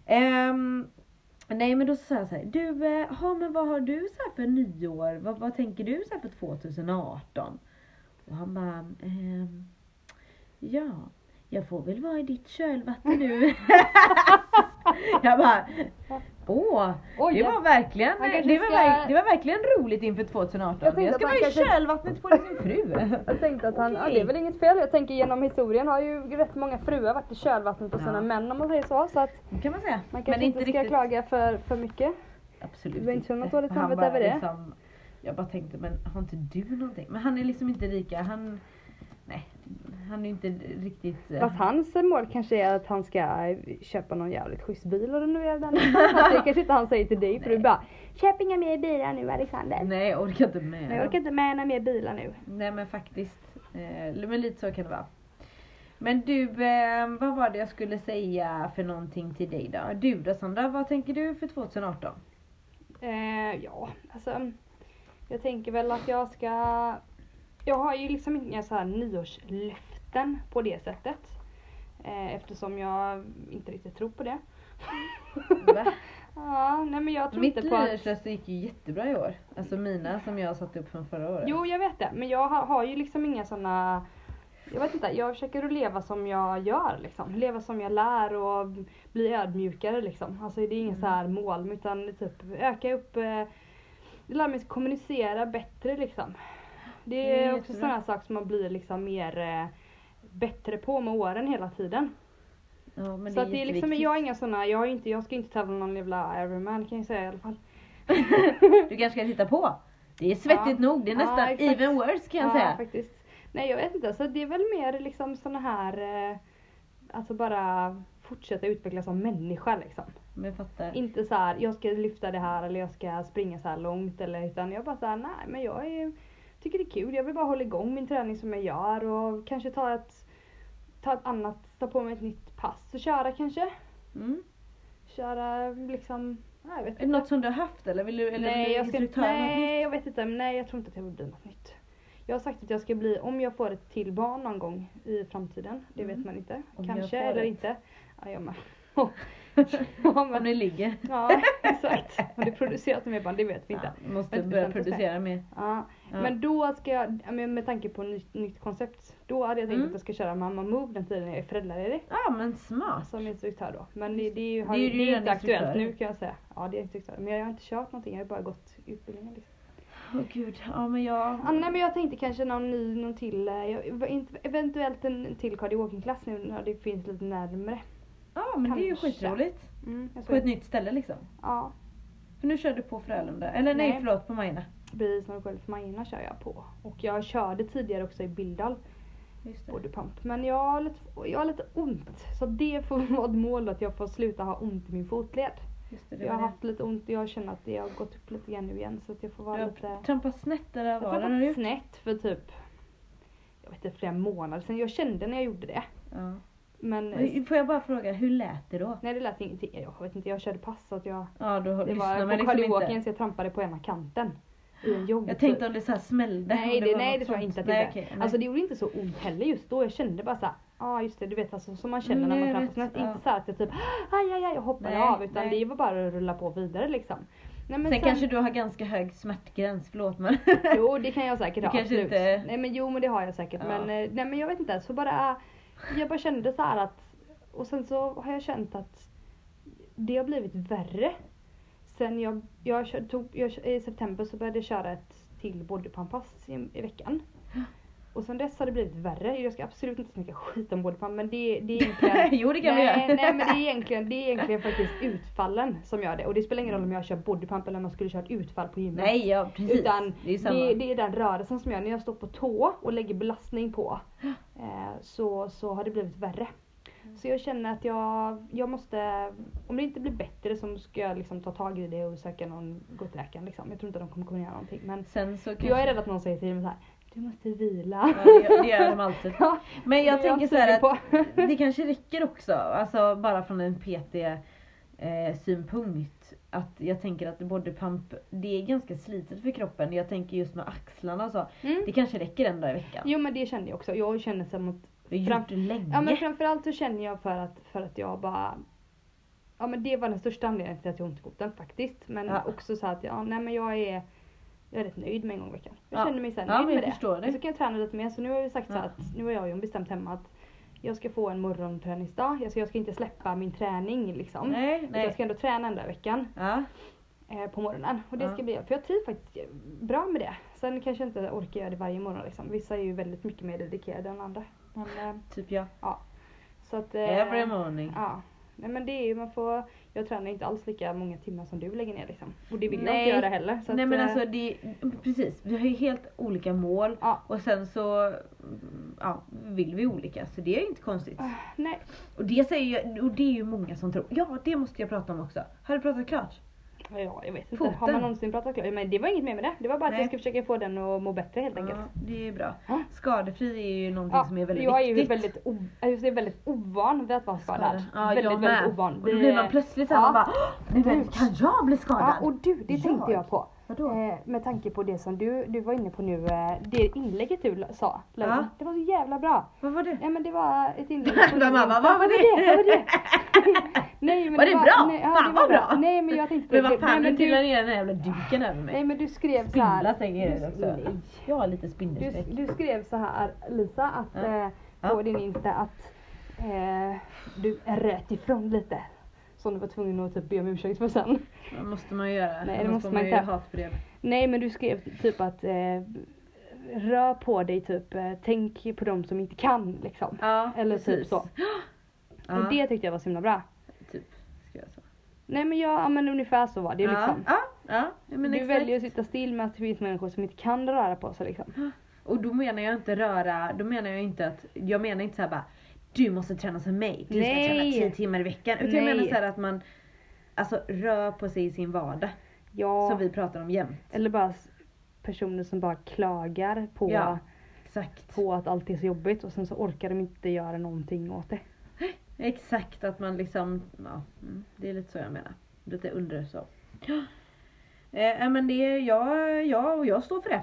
Ehm, nej men då sa jag så här, du, eh, ha, men vad har du så här för nyår? Vad, vad tänker du så här för 2018? Och han bara, ehm, ja, jag får väl vara i ditt kölvatten nu. [LAUGHS] jag bara, åh, Oj, det var verkligen, det var, ska- det var verkligen roligt inför 2018. Jag Jag ska vara i kanske- kölvattnet på sin fru. [LAUGHS] Jag tänkte att han, ja, Okej. det är väl inget fel. Jag tänker genom historien har ju rätt många fruar varit i kölvattnet på sina Ja. män om man säger så. Så att Det kan man säga. man kanske inte ska klaga för, för mycket. Absolut Du var inte känna något dåligt samvete över det? Liksom, jag bara tänkte, men har inte du någonting? Men han är liksom inte lika, han... Nej, han är inte riktigt... eh, Fast hans mål kanske är att han ska köpa någon jävligt schysst bil och renovera den. Fast det kanske inte han säger till dig för du bara Köp inga mer bilar nu Alexander. Nej, jag orkar inte med. Nej, jag orkar inte med några mer bilar nu. Nej men faktiskt. Eh, men lite så kan det vara. Men du, eh, vad var det jag skulle säga för någonting till dig då? Du då Sandra, vad tänker du för 2018? Eh, ja, alltså. Jag tänker väl att jag ska. Jag har ju liksom inga så här nyårslöften på det sättet. Eh, eftersom jag inte riktigt tror på det. Va? [LAUGHS] Ja, nej men jag tror Mitt inte på att... nyårslöfte gick ju jättebra i år. Alltså mina som jag satte upp från förra året. Jo, jag vet det. Men jag har, har ju liksom inga såna jag vet inte, jag försöker att leva som jag gör liksom. Leva som jag lär och bli ödmjukare liksom. Alltså det är inget Mm. så här mål utan typ öka upp, eh, lära mig kommunicera bättre liksom. Det Det är är också sådana saker som man blir liksom mer eh, bättre på med åren hela tiden. Ja, men så det är att det är liksom, jag har inga sådana, jag, har inte, jag ska inte tävla någon jävla Ironman kan jag säga i alla fall. Du kanske ska titta på. Det är svettigt nog, det är Ja, nästan exakt. even worse kan jag ja, säga. faktiskt. Nej jag vet inte, så det är väl mer liksom såna här, eh, alltså bara fortsätta utvecklas som människa liksom. Jag fattar. Inte så här, jag ska lyfta det här eller jag ska springa så här långt eller utan jag bara så här, nej men jag är, tycker det är kul, jag vill bara hålla igång min träning som jag gör och kanske ta ett, ta ett annat, ta på mig ett nytt pass och köra kanske. Mm. Köra liksom, nej, jag vet Är inte. det något som du har haft eller vill du, eller nej, vill du jag ska, något nytt? nej jag vet inte, men nej jag tror inte att jag vill bli något nytt. Jag har sagt att jag ska bli, om jag får ett till barn någon gång i framtiden, det Mm. vet man inte. Om Kanske eller ett. inte. Ja, jag med. [LAUGHS] [LAUGHS] [LAUGHS] Om det ligger. [LAUGHS] ja exakt. Om det är producerat med barn, det vet vi inte. Ja, måste börja producera mer. Ja. Ja. Men då ska jag, med tanke på nytt, nytt koncept, då hade jag tänkt Mm. att jag ska köra Mamma Move den tiden jag är föräldraledig. Ja men smart. Som instruktör då. Men det, det är ju, Det är det ju är redan inte aktuellt instruktör. nu kan jag säga. Ja det är instruktör. Men jag har inte kört någonting, jag har bara gått utbildningen. Liksom. Åh gud, ja men jag... Ja, nej men jag tänkte kanske någon ny, någon till, eh, eventuellt en till cardio klass nu när det finns lite närmre. Ja men det är ju Kanske. skitroligt. Mm, jag På ett nytt ställe liksom. Ja, För nu kör du på Frölunda. Eller nej, Nej. förlåt på Majorna. precis för Majorna kör jag på. Och jag körde tidigare också i Bildal, Just det. body pump. Men jag har lite, jag har lite ont. Så det får [LAUGHS] vara ett mål att jag får sluta ha ont i min fotled. Just det, det Jag har det. haft lite ont och jag känner att det har gått upp lite grann nu igen så att jag får vara har lite... trampat snett där Jag var gjort. snett för typ, jag vet inte, flera månader sedan. Jag kände när jag gjorde det. Ja. Men Får jag bara fråga, hur lät det då? nej det lät ingenting. Jag vet inte, jag körde pass så att jag Ja då Det var på liksom så jag trampade på ena kanten. I en jogg. Jag tänkte om det så smällde. Nej det, var nej det tror jag inte att det nej, okej, nej. Alltså det gjorde inte så ont heller just då. Jag kände bara såhär, ja ah, just det du vet alltså som man känner Mm, när man trampar snett. ja. Inte så att jag typ aj aj aj jag hoppade Nej, av utan nej. det var bara att rulla på vidare liksom. Nej, men Sen kanske du har ganska hög smärtgräns, förlåt men. Jo det kan jag säkert [LAUGHS] ha absolut. inte- Nej men jo men det har jag säkert. Ja. Men, eh, nej, men jag vet inte. Så bara, jag bara kände så här att och sen så har jag känt att det har blivit värre sen jag, jag, tog, jag, i september så började jag köra ett till bodypump-pass i, i veckan. Och sen dess har det blivit värre. Jag ska absolut inte snacka skit om bodypump men det, det är [LAUGHS] egentligen jo det kan vi nej, göra. nej men det är, [LAUGHS] egentligen, det är egentligen faktiskt utfallen som gör det. Och det spelar ingen roll om jag kör bodypump eller om jag skulle köra ett utfall på gymmet. Nej ja precis. Utan det är det, det är den rörelsen som gör, när jag står på tå och lägger belastning på så, så har det blivit värre. Så jag känner att jag, jag måste, om det inte blir bättre så ska jag liksom ta tag i det och söka någon, gå till läkaren liksom. Jag tror inte att de kommer kunna göra någonting men Sen så kanske... jag är rädd att någon säger till mig så här, du måste vila. Ja, det, gör- de alltid. [LAUGHS] Ja, Men jag tänker så här sugen att [LAUGHS] det kanske räcker också, alltså bara från en PT eh, synpunkt. Att jag tänker att bodypump, det är ganska slitet för kroppen. Jag tänker just med axlarna så. Mm. Det kanske räcker en dag i veckan. Jo men det kände jag också. Jag känner som att Vi har gjort det länge. Ja men framförallt så känner jag för att, för att jag bara Ja men det var den största anledningen till att jag har ont i foten faktiskt. Men Ja. också så att ja, nej men jag är Jag är rätt nöjd med en gång i veckan. Jag Ja. känner mig så här Ja, nöjd men med jag det. förstår det. Så kan jag träna lite mer. Så nu har vi sagt så Ja. att nu har jag och Jon bestämt hemma att jag ska få en morgonträningsdag. Jag ska, jag ska inte släppa min träning liksom. Nej, nej. Jag ska ändå träna en dag i veckan Ja. eh, på morgonen. Och det Ja. ska bli, för jag trivs faktiskt bra med det. Sen kanske jag inte orkar göra det varje morgon liksom. Vissa är ju väldigt mycket mer dedikerade än andra. Men, eh, Typ jag. så att, eh, Every morning. Ja. Nej men det är ju, man får, jag tränar inte alls lika många timmar som du lägger ner liksom. Och det vill jag Nej. inte göra heller. Nej att, men eh, alltså det, precis. Vi har ju helt olika mål. Ja. Och sen så ja, vill vi olika. Så det är inte konstigt. ah, nej. Och det, säger ju, och det är ju många som tror. Ja det måste jag prata om också. Har du pratat klart? Ja, jag vet inte. Foten. Har man någonsin pratat klart? Men det var inget mer med det. Det var bara att Nej. jag ska försöka få den att må bättre helt enkelt. Ja, det är bra. Ja. Skadefri är ju någonting som är väldigt jag är ju viktigt. väldigt, o- jag är väldigt ovan vid att vara skadad. Skadad. Ja, väldigt, jag väldigt med. ovan. Och då blir man plötsligt såhär, Ja. man bara men kan jag bli skadad? Ja, och du, det tänkte Jag? jag på. Vadå? Eh, med tanke på det som du, du var inne på nu, eh, det inlägget du sa. Ja. Det var så jävla bra. Vad var det? Ja men det var ett inlägg [LAUGHS] mamma, vad var det? Vad var det? [LAUGHS] nej, men Var det bra? Nej, ja, Fan, det var vad bra. Nej men jag tänkte Men vad fan, nej, nu men trillar du, ner den här jävla duken över mig. nej men du skrev så Spindlar här. säger det också. Nej. Jag har lite Du, spindelskräck. du skrev så här Lisa att Ja. eh, på din Insta att eh, du röt ifrån lite. Som du var tvungen att typ be om ursäkt för sen. Det måste man ju göra. Nej, det måste man inte. hatbrev. Nej men du skrev typ att eh, rör på dig typ, eh, tänk på de som inte kan liksom. Ja, Eller precis. typ så. [GASPS] Ja, Och det tyckte jag var så himla bra. typ. Ska jag säga. Nej men jag, ja, men ungefär så var det ja, liksom. ja, ja, men du exakt. väljer att sitta still med att det finns människor som inte kan röra på sig liksom. [GASPS] Och då menar jag inte röra, då menar jag inte att, jag menar inte såhär bara Du måste träna som mig, du Nej. ska träna 10 timmar i veckan. Utan jag Nej. menar såhär att man Alltså rör på sig i sin vardag. Ja, Som vi pratar om jämt. eller bara personer som bara klagar på, Ja. På att allt är så jobbigt och sen så orkar de inte göra någonting åt det. [GASPS] Exakt att man liksom, ja, mm, det är lite så jag menar. Lite under så. [GASPS] Eh, men det är jag, jag och jag står för det.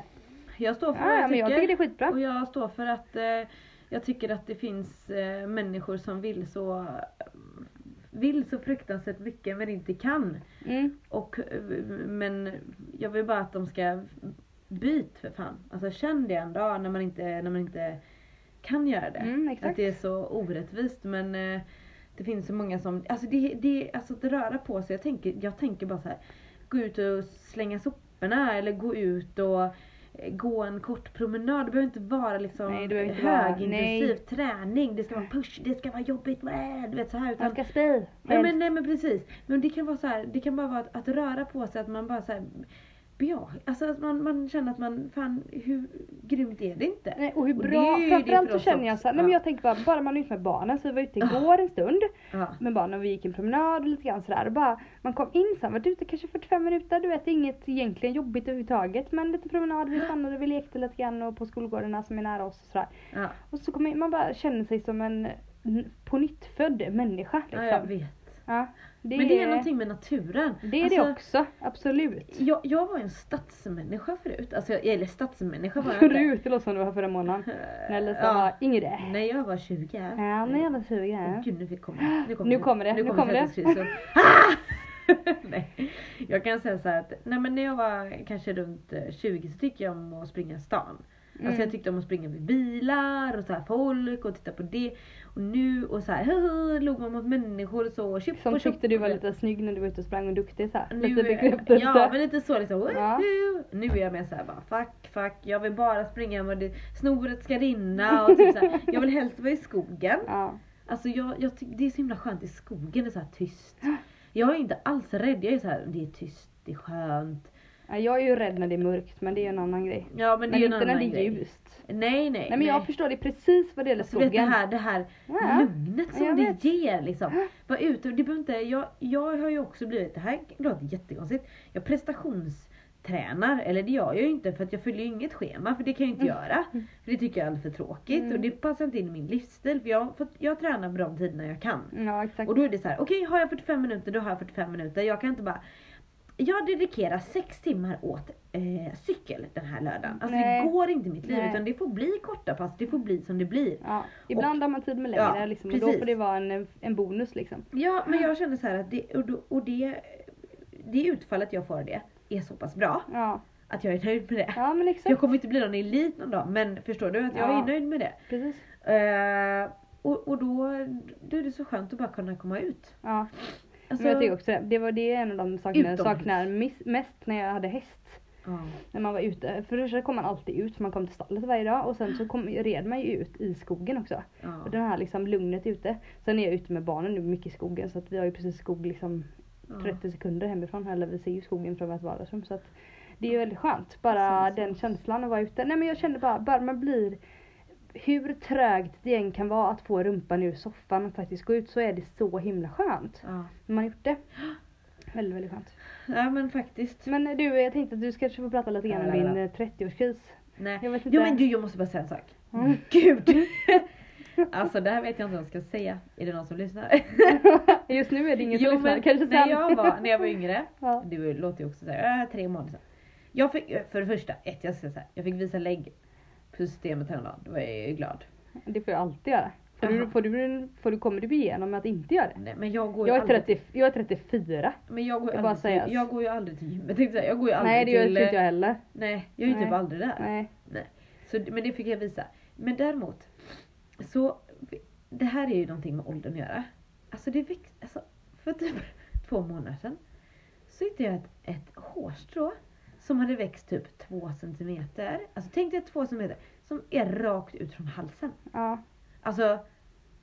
Jag står för vad Ja, jag men jag tycker det är skitbra. Och jag står för att eh, jag tycker att det finns eh, människor som vill så vill så fruktansvärt mycket men inte kan. Mm. Och, eh, men jag vill bara att de ska byt för fan. Alltså känn det en dag när man inte, när man inte kan göra det. Mm, att det är så orättvist men eh, det finns så många som, alltså det, det alltså att röra på sig. Jag tänker, jag tänker bara så här. Gå ut och slänga soporna eller gå ut och gå en kort promenad. Det behöver inte vara liksom Nej, det inte högintensiv nej. träning. Det ska vara push, det ska vara jobbigt. Äh, du vet så här. Utan, Man ska spy. Ja, men, nej men precis. Men det kan vara så här, det kan bara vara att, att röra på sig, att man bara så här, ja, alltså att man, man känner att man, fan hur grymt är det inte? Nej, och hur Och bra, det framförallt för så känner jag så här, nej men Ja. jag tänker bara, bara man är ute med barnen, så vi var ute igår en stund med barnen och vi gick en promenad och lite grann sådär och bara, man kom in sen, varit ute kanske 45 minuter, du vet inget egentligen jobbigt överhuvudtaget men lite promenad, vi stannade, vi lekte lite grann och på skolgårdarna som är nära oss och sådär. Och så kommer man bara känner sig som en på nytt född människa liksom. ja, jag vet. Ja, det Men det är någonting med naturen. Det är Alltså, det också, absolut. Jag, jag var en stadsmänniska förut. Alltså, jag- eller stadsmänniska var jag inte. Förut, det låter som det var förra månaden. När Lisa Ja. var yngre. När jag var 20. Ja, när jag var 20. Åh, Gud nu fick komma. Nu kommer, Nu kommer det, nu kommer det. det. Ah! [LAUGHS] nej. Jag kan säga så här att nej, men när jag var kanske runt eh, 20 så tyckte jag om att springa i stan. Alltså Mm. jag tyckte om att springa vid bilar och så här folk och titta på det. Och nu och så här log man mot människor och så. Tjup Som och tyckte du var lite snygg när du var ute och sprang och duktig så här. nu, Lite bekräftelse. Ja men lite så liksom. Ja. Nu är jag mer såhär bara fuck fuck. Jag vill bara springa och det, snoret ska rinna och typ så här. Jag vill helst vara i skogen. Ja. Alltså jag, jag det är så himla skönt i skogen. Det är så här tyst. Jag är inte alls rädd. Jag är så här, det är tyst, det är skönt. Ja, Jag är ju rädd när det är mörkt men det är en annan grej. Ja men det Men är inte när det är grej. ljust. Nej nej. Nej men jag förstår det precis vad det gäller Alltså, vet, det skogen. här, det här Ja. lugnet som Jag det vet. ger liksom. Var ute, det behöver inte, jag, jag har ju också blivit, det här låter jättekonstigt, jag prestationstränar, eller det gör jag ju inte för att jag följer ju inget schema för det kan jag ju inte göra. För det tycker jag är alldeles för tråkigt Mm. och det passar inte in i min livsstil för jag, för jag tränar på de tiderna jag kan. Ja exakt. Och då är det så här: okej har jag 45 minuter då har jag 45 minuter. Jag kan inte bara jag dedikerar sex timmar åt eh, cykel den här lördagen. Alltså Nej. det går inte i mitt liv Nej. utan det får bli korta pass, det får bli som det blir. Ja, ibland har man tid med längre Ja, liksom, och då får det vara en, en bonus liksom. Ja men jag känner så att det, och, och det, det utfallet jag får av det är så pass bra Ja, att jag är nöjd med det. ja men exakt. Jag kommer inte bli någon elit någon dag men förstår du att jag Ja. är nöjd med det. Precis. Eh, och, och då, då är det så skönt att bara kunna komma ut. Ja. Alltså, Men jag tycker också det. Det var det en av de sakerna jag saknar mest när jag hade häst. ja. När man var ute. För det första kom man alltid ut man kom till stallet varje dag och sen så kom, red man ju ut i skogen också. Ja. Och det här liksom lugnet ute. Sen är jag ute med barnen nu mycket i skogen så att vi har ju precis skog liksom Ja. 30 sekunder hemifrån. Eller vi ser ju skogen från vårt vardagsrum. Så att det är ju väldigt skönt. Bara den känslan att vara ute. Nej men jag kände bara, bara man blir hur trögt det än kan vara att få rumpan ur soffan och faktiskt gå ut så är det så himla skönt. Ja. När man har gjort det. Väldigt, väldigt skönt. ja men faktiskt. Men du, jag tänkte att du ska få prata lite grann om din ja. eh, 30-årskris. Nej. Jag vet inte. Jo men du jag måste bara säga en sak. Mm. [LAUGHS] Gud! [LAUGHS] alltså det här vet jag inte vad jag ska säga. Är det någon som lyssnar? [LAUGHS] Just nu är det ingen Jo, som lyssnar. Kanske när sen. jag, var, när jag var yngre, Ja. det låter ju också såhär, äh, tre månader sedan. Jag fick, för det första, ett, jag ska säga jag fick visa lägg på systemet häromdagen. Då var jag ju glad. Det får jag alltid göra. Får du, får du, får du, kommer du igenom med att inte göra det? Nej, men jag går Jag är, aldrig, 30, jag är 34. men jag går jag bara till, jag går ju aldrig till gymmet. Jag går ju aldrig Nej det gör till, inte jag heller. Nej, jag är ju typ Nej. aldrig där. Nej. Så, men det fick jag visa. Men däremot, så det här är ju någonting med åldern att göra. Alltså det väx, alltså, för typ [LAUGHS] två månader sedan så hittade jag ett, ett hårstrå som hade växt typ två centimeter. Alltså tänk dig två centimeter som är rakt ut från halsen. Ja. Alltså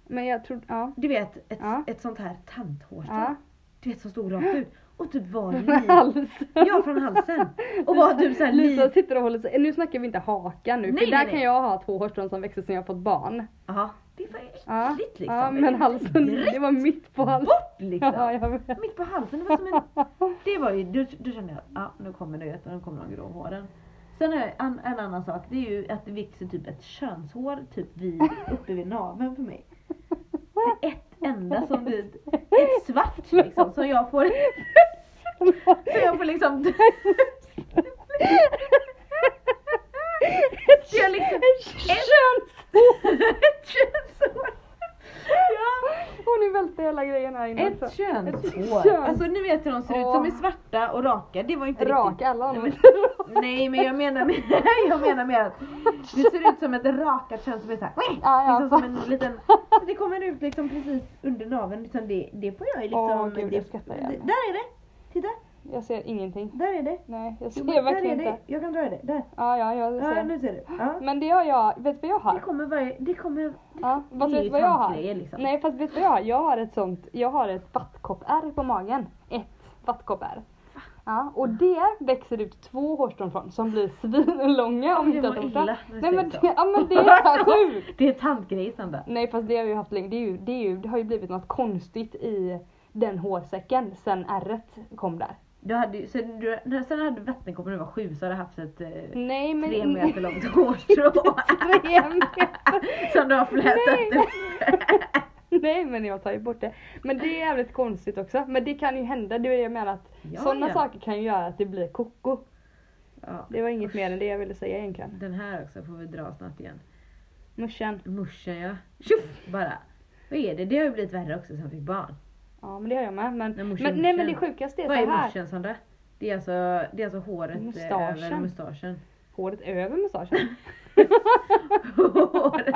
Men jag tror, ja. du vet ett, Ja. ett sånt här tanthårstrå. Ja. Du vet som stod rakt ut. Och typ var liv. halsen. Ja från halsen. Och var typ såhär Lisa liv. sitter och håller sig, nu snackar vi inte haka nu Nej, för där nej, kan nej. jag ha två hårstrån som växer sen jag fått barn. Ja. Det var Ja. äckligt liksom. Ja men halsen, det var mitt på halsen. Bort liksom. Ja. Mitt på halsen, det var som en... [LAUGHS] Det var ju, då, då kände jag ja nu kommer det, nu kommer de grå håren. Sen är en, en annan sak, det är ju att det växer typ ett könshår typ vid, uppe vid naveln för mig. Det är ett enda som blir, ett svart liksom, som jag får, så jag får liksom [LAUGHS] Jag liksom, Könshår! Ett [LAUGHS] könshår! Ja. Och nu välter hela grejen här inne. Ett könshår. köns- Alltså ni vet hur de ser ut, de är svarta och raka. Det var inte Raka riktigt. alla Nej, men-. Nej men jag menar med, [LAUGHS] jag menar med att det ser ut som ett rakat kön som är såhär, Ja, ja, liksom som en liten, det kommer ut liksom precis under naveln. Liksom det, det får jag ju liksom. Åh, gud, det, jag skrattar det, igen. där är det! Titta, Jag ser ingenting. där är det. Nej, jag Jo, ser men där verkligen är det. inte. Jag kan dra det. Där. Ja, ja, jag Ja, ser. nu ser du. Ja. Men det har jag, vet du vad jag Det har? kommer varje, det kommer, Ja, det fast är vet du vad jag har? liksom. Nej fast vet du vad jag har? Jag har ett sånt, jag har ett vattkoppärr på magen. Ett vattkoppärr. Ja, och det växer ut två hårstrån från som blir svinlånga om inte det bort illa det. Nej men det, ja, men det är [LAUGHS] sjukt. Det är tantgrej Sandra. Nej fast det har ju haft länge. Det, är ju, det, är ju, det har ju blivit något konstigt i den hårsäcken sen ärret kom där. Du hade, ju- du, sen hade vattenkoppor när du var sju så hade du haft ett eh, Nej men... tre meter långt hårstrå. [LAUGHS] Tre meter. [LAUGHS] som du har flätat Nej. upp. [LAUGHS] Nej men jag tar ju bort det. Men det är jävligt konstigt också. Men det kan ju hända, det är det jag menar att Ja, sådana ja. saker kan ju göra att det blir koko. Ja. Det var inget mer än det jag ville säga egentligen. Den här också får vi dra snart igen. Morsan. Morsan ja. Tjoff bara. Vad är det? Det har ju blivit värre också sen jag fick barn. Ja men det har jag med. Men, Nej, morsan, men, nej, men det sjukaste är Vad så är här. morsan Sandra? Det är alltså, det är alltså håret Mustaschen. över mustaschen. Håret över mustaschen. Håret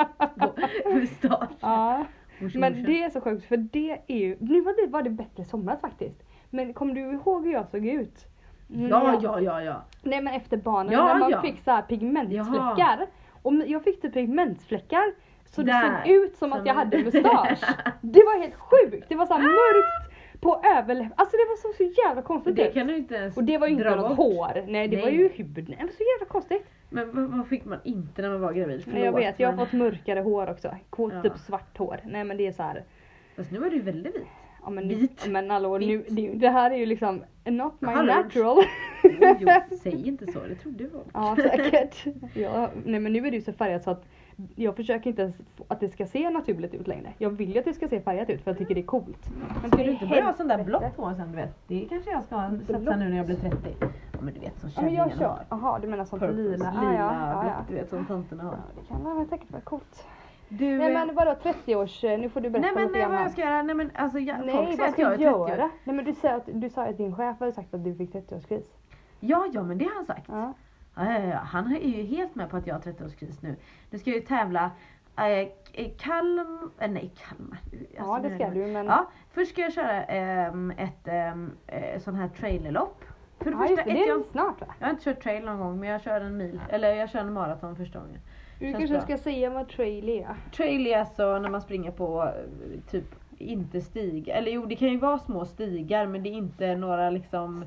på mustaschen. Ja. Morsan, Men morsan. det är så sjukt för det är ju, nu var det, var det bättre somras faktiskt. Men kommer du ihåg hur jag såg ut? Mm, Ja, ja, ja, ja. Nej men efter barnen Ja, när man ja. fick så här pigmentfläckar. Och jag fick typ pigmentfläckar så det Där. såg ut som, Som att jag hade [LAUGHS] mustasch. Det var helt sjukt. Det var så här mörkt på överläppen. Alltså det var så, så jävla konstigt det kan du inte ens Och det var ju inte något bort. hår. Nej det Nej. var ju hud. Nej, det var så jävla konstigt. Men vad, fick man inte när man var gravid? Nej, jag Förlåt, vet, jag har men- fått mörkare hår också. Ko- Ja. Typ svart hår. Nej men det är så här. Fast nu är du väldigt vit. Ja men, nu, Vit. men hallå, nu, Vit. det här är ju liksom not my Hallå. natural. Jo, jo, [LAUGHS] säg inte så, det trodde du var. Ja säkert. Ja, nej men nu är det ju så färgat så att jag försöker inte ens att det ska se naturligt ut längre. Jag vill ju att det ska se färgat ut för jag tycker det är coolt. Men Ska du inte börja ha sån där blått hår sen du vet? Det kanske jag ska satsa nu när jag blir 30. Ja men du vet som Ja men jag kör. Jaha du menar sånt Purpose, lila? lila, Ah, ja, ja, blått, ja. du vet som tanterna har. Ja, det kan vara säkert vara coolt. Du, Nej eh, men vadå 30-års, eh, nu får du berätta nej men lite nej, grann vad jag ska göra, nej men alltså jag, folk Nej säger vad att jag är 30 år. göra? Nej men du sa att, du sa att din chef hade sagt att du fick 30-årskris. Ja ja men det har han sagt. Ja. Ja, ja, ja. Han är ju helt med på att jag har 30-årskris nu. Nu ska jag ju tävla eh, Kalm, eh, nej Kalmar. ja Alltså, det nu ska du men. Ja, först ska jag köra ehm, ett um, eh, sån här trailerlopp. För det Ja, just första, det, ett, det jag, är snart va? jag har inte kört trail någon gång men jag kör en mil, eller jag kör en maraton första gången. Du kanske bra. ska säga vad trail är. Trail är alltså när man springer på eh, typ inte stig, eller jo det kan ju vara små stigar men det är inte några liksom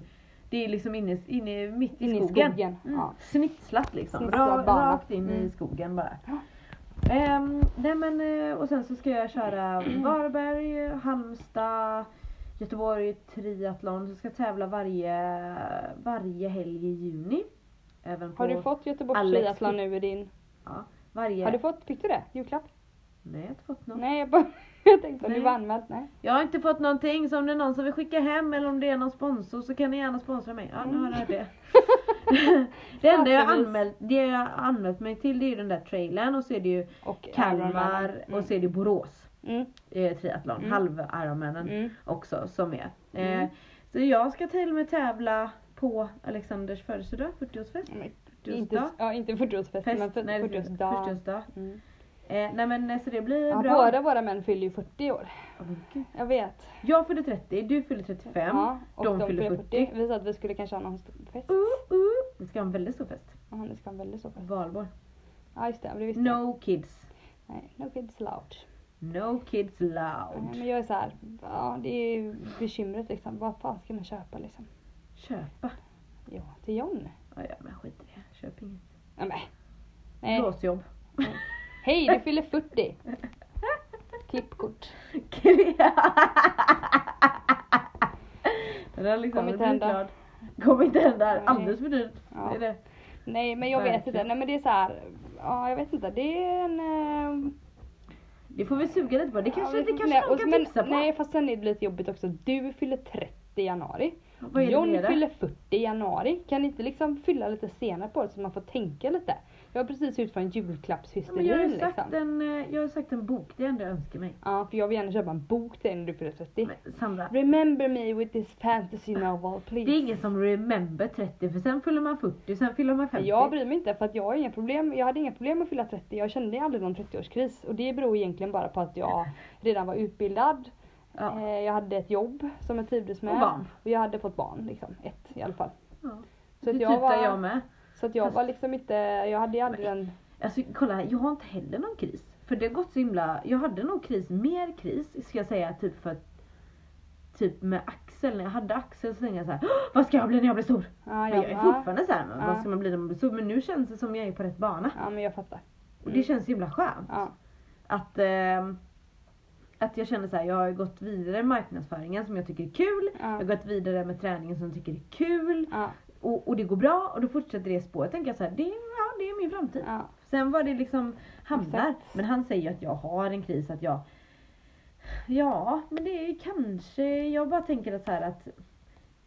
det är liksom inne, inne mitt i In i skogen. skogen, Mm. ja. Snitslat liksom. Ra, rakt in i Mm. skogen bara. Ja. Ehm, nej men, eh, och sen så ska jag köra Varberg, Halmstad, Göteborg triathlon. Så ska jag tävla varje, varje helg i juni. Även på Har du fått Göteborgs Alex triathlon nu i din... varje... Har du fått, fick du det? Julklapp? Nej jag har inte fått något. Nej jag bara... [LAUGHS] Jag tänkte om du var anmält, nej. Jag har inte fått någonting så om det är någon som vill skicka hem eller om det är någon sponsor så kan ni gärna sponsra mig. Ja nu har jag det. [LAUGHS] det enda jag anmält, det jag anmält mig till det är ju den där trailern och så är det ju Och Kalmar Ironman. och så är det Borås. Mm. eh, triathlon, Mm. halv Ironmanen Mm. också som är. Eh, Mm. Så jag ska till och med tävla på Alexanders födelsedag, 40-årsfest. Mm. 40-årsdag. Inte, ja, inte 40-årsfest men Fest, för- nej, 40-årsdag. 40-årsdag. Eh, nej men eh, så det blir Ja, bra. båda våra män fyller ju 40 år. Gud. Jag vet. Jag fyller 30, du fyller 35. Ja, och de de, fyller fyller 40. 40. Vi sa att vi skulle kanske ha någon stor fest. Uh, uh. Vi ska ha en väldigt stor fest. Ja, det ska vara väldigt stor fest. Valborg. Ja just det, det visste jag. No kids. Nej, no kids allowed. No kids Nej, allowed. men jag är så här, ja det är ju bekymret liksom. Vad fan ska man köpa liksom? Köpa. Ja, till John. Ja, ja men skit i det. Köp inget. Ja. Nej. Blåsjobb. Hej, du fyller 40. Klippkort. Den där liksom, Kommer inte hända. Kommer inte hända. Nej. Alldeles för dyrt. Ja. Det är det. Nej men jag vet inte. Nej men det är så här. Ja jag vet inte. Det är en... eh, Det får vi suga lite på. Det kanske, ja, det kanske nej, någon kan men, tipsa på. Nej fast sen är det lite jobbigt också. Du fyller 30 i januari. Vad det John det? fyller 40 i januari. Kan ni inte liksom fylla lite senare på det så man får tänka lite? Jag har precis ut från Ja, men julklappshysterin jag, har ju sagt liksom. en, eh, jag har sagt en bok, det är det jag önskar mig. Ja för jag vill gärna köpa en bok till dig när du fyller 30. Men Sandra, Remember me with this fantasy novel please. det är ingen som remember 30 för sen fyller man 40, sen fyller man 50. Jag bryr mig inte för att jag har inga problem. Jag hade inga problem med att fylla 30. Jag kände aldrig någon 30-årskris. Och det beror egentligen bara på att jag [LAUGHS] redan var utbildad. ja. Eh, Jag hade ett jobb som jag trivdes med. Och barn. Och jag hade fått barn liksom. Ett i alla fall. Ja. Så det att jag var, jag med. Så att jag Fast- var liksom inte, jag hade ju aldrig den. Alltså kolla här, jag har inte heller någon kris. För det har gått så himla, jag hade nog kris, mer kris ska jag säga typ för att Typ med Axel, när jag hade Axel så tänkte jag så här, "Åh, vad ska jag bli när jag blir stor? Ja, Men jag, jag är ja, fortfarande så här, Ja. vad ska man bli när man blir stor? Men nu känns det som jag är på rätt bana. ja men jag fattar. Och det känns himla skönt. Ja. Att, ehm, att jag känner så här, jag har gått vidare med marknadsföringen som jag tycker är kul. Jag har Ja. gått vidare med träningen som jag tycker är kul. Och, och det går bra och då fortsätter det spåret. tänker jag så här, det, är- ja, det är min framtid. Ja. Sen var det liksom hamnar. Exakt. Men han säger ju att jag har en kris, att jag Ja, men det är kanske, jag bara tänker att så här att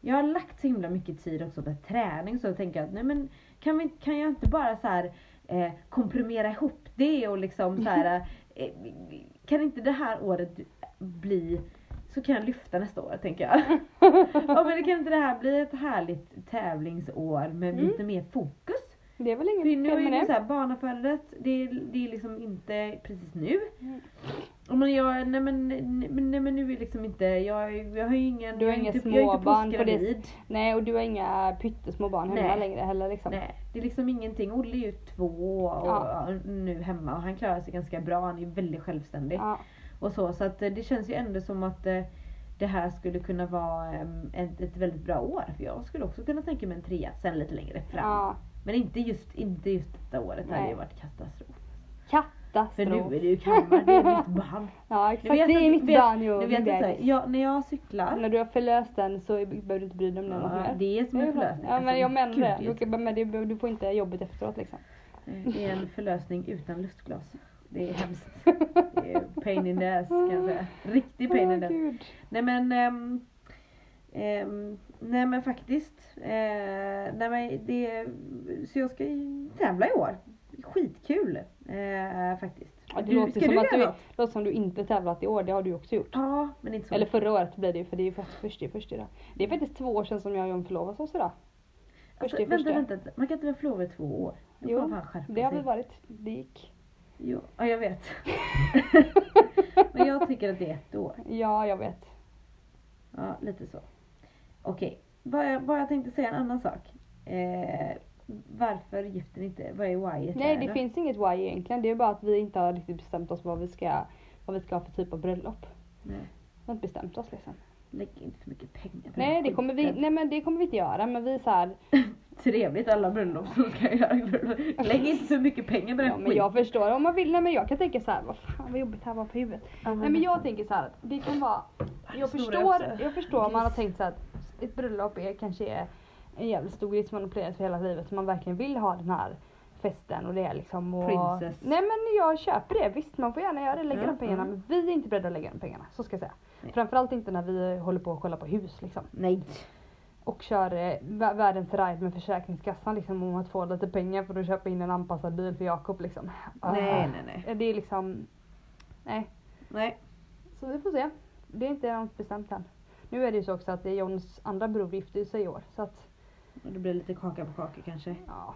jag har lagt så himla mycket tid också på träning så jag tänker att nej men kan, vi, kan jag inte bara så här eh, komprimera ihop det och liksom så här [LAUGHS] eh, kan inte det här året bli så kan jag lyfta nästa år tänker jag. [LAUGHS] ja men kan inte det här bli ett härligt tävlingsår med Mm. lite mer fokus? Det är väl inget nu fel är med det det. så här, barnafödandet, det, är- det är liksom inte precis nu. Mm. Men jag, nej men, nej, men nu är liksom inte, jag, jag har ju ingen, Du har är inga är inte småbarn på det-. Nej och du har inga pyttesmå barn hemma Nej. längre heller liksom. Nej, det är liksom ingenting. Olle är ju två och Ja. nu hemma och han klarar sig ganska bra. Han är väldigt självständig. Ja. Och så, så att eh, det känns ju ändå som att eh, det här skulle kunna vara em, ett, ett väldigt bra år. För jag skulle också kunna tänka mig en trea sen lite längre fram. ja. Men inte just, inte just detta året. Det hade ju varit katastrof. Katastrof. För nu är det ju Kalmar, det är mitt barn. [LAUGHS] Ja exakt, det är mitt barn jo. Ni vet här, jag, när jag cyklar. När du har förlöst den så behöver du inte bry dig om den Ja, mer. det är som en förlösning. Ja men Alltså, jag menar det. Du, men får inte jobbet efteråt liksom. Det är en förlösning utan lustglas. Det är hemskt. [LAUGHS] Det är pain in the ass kan jag säga. Riktig pain in the ass. Nej men, ehm, ehm, nej men faktiskt. Eh, nej men det, så jag ska tävla i år. Skitkul eh, faktiskt. Ja, det Du- låter som du att du, det låter som du inte tävlat i år, det har du också gjort. Ja, men inte så Eller förra året blir det ju för det är ju först, i först idag. Det är faktiskt två år sedan som jag och John förlovade oss idag. Alltså, först i vänta, första. vänta, man kan inte vara förlovad i två år. Då Jo, Det har vi varit. Det gick. Jo, ja jag vet. [LAUGHS] men jag tycker att det är ett år. Ja, jag vet. Ja, lite så. Okej, bara, bara jag tänkte säga en annan sak. Eh, varför gifter ni inte? Vad är whyet Nej, det då? finns inget why egentligen. Det är bara att vi inte har riktigt bestämt oss vad vi ska, vad vi ska ha för typ av bröllop. Nej, Vi har inte bestämt oss liksom. lägg inte för mycket pengar på Nej, det kommer vi, nej men det kommer vi inte göra. Men vi så här, [LAUGHS] Trevligt alla bröllop som ska göra bröllop. Lägg inte så mycket pengar på den ja, men jag förstår om man vill. Nej men jag kan tänka så här, vad fan vad jobbigt det här var på huvudet. Ja, Nej men jag tänker så här, att det kan vara, jag förstår, jag förstår om man har tänkt så här att ett bröllop är kanske är en jävligt stor grej som man har planerat för hela livet. Så man verkligen vill ha den här festen och det är liksom och... Princess. Nej men jag köper det, visst man får gärna göra det, lägga Ja, de pengarna. Men vi är inte beredda att lägga de pengarna, så ska jag säga. Nej. Framförallt inte när vi håller på att kolla på hus liksom. Nej. Och kör eh, vä- världens ride med Försäkringskassan liksom om att få lite pengar för att köpa in en anpassad bil för Jakob liksom. Nej, nej, nej. nej. Det är liksom, nej. Nej. Så vi får se. Det är inte något bestämt än. Nu är det ju så också att det är Johns andra bror gifter sig i år. Så att, det blir lite kaka på kaka kanske. ja.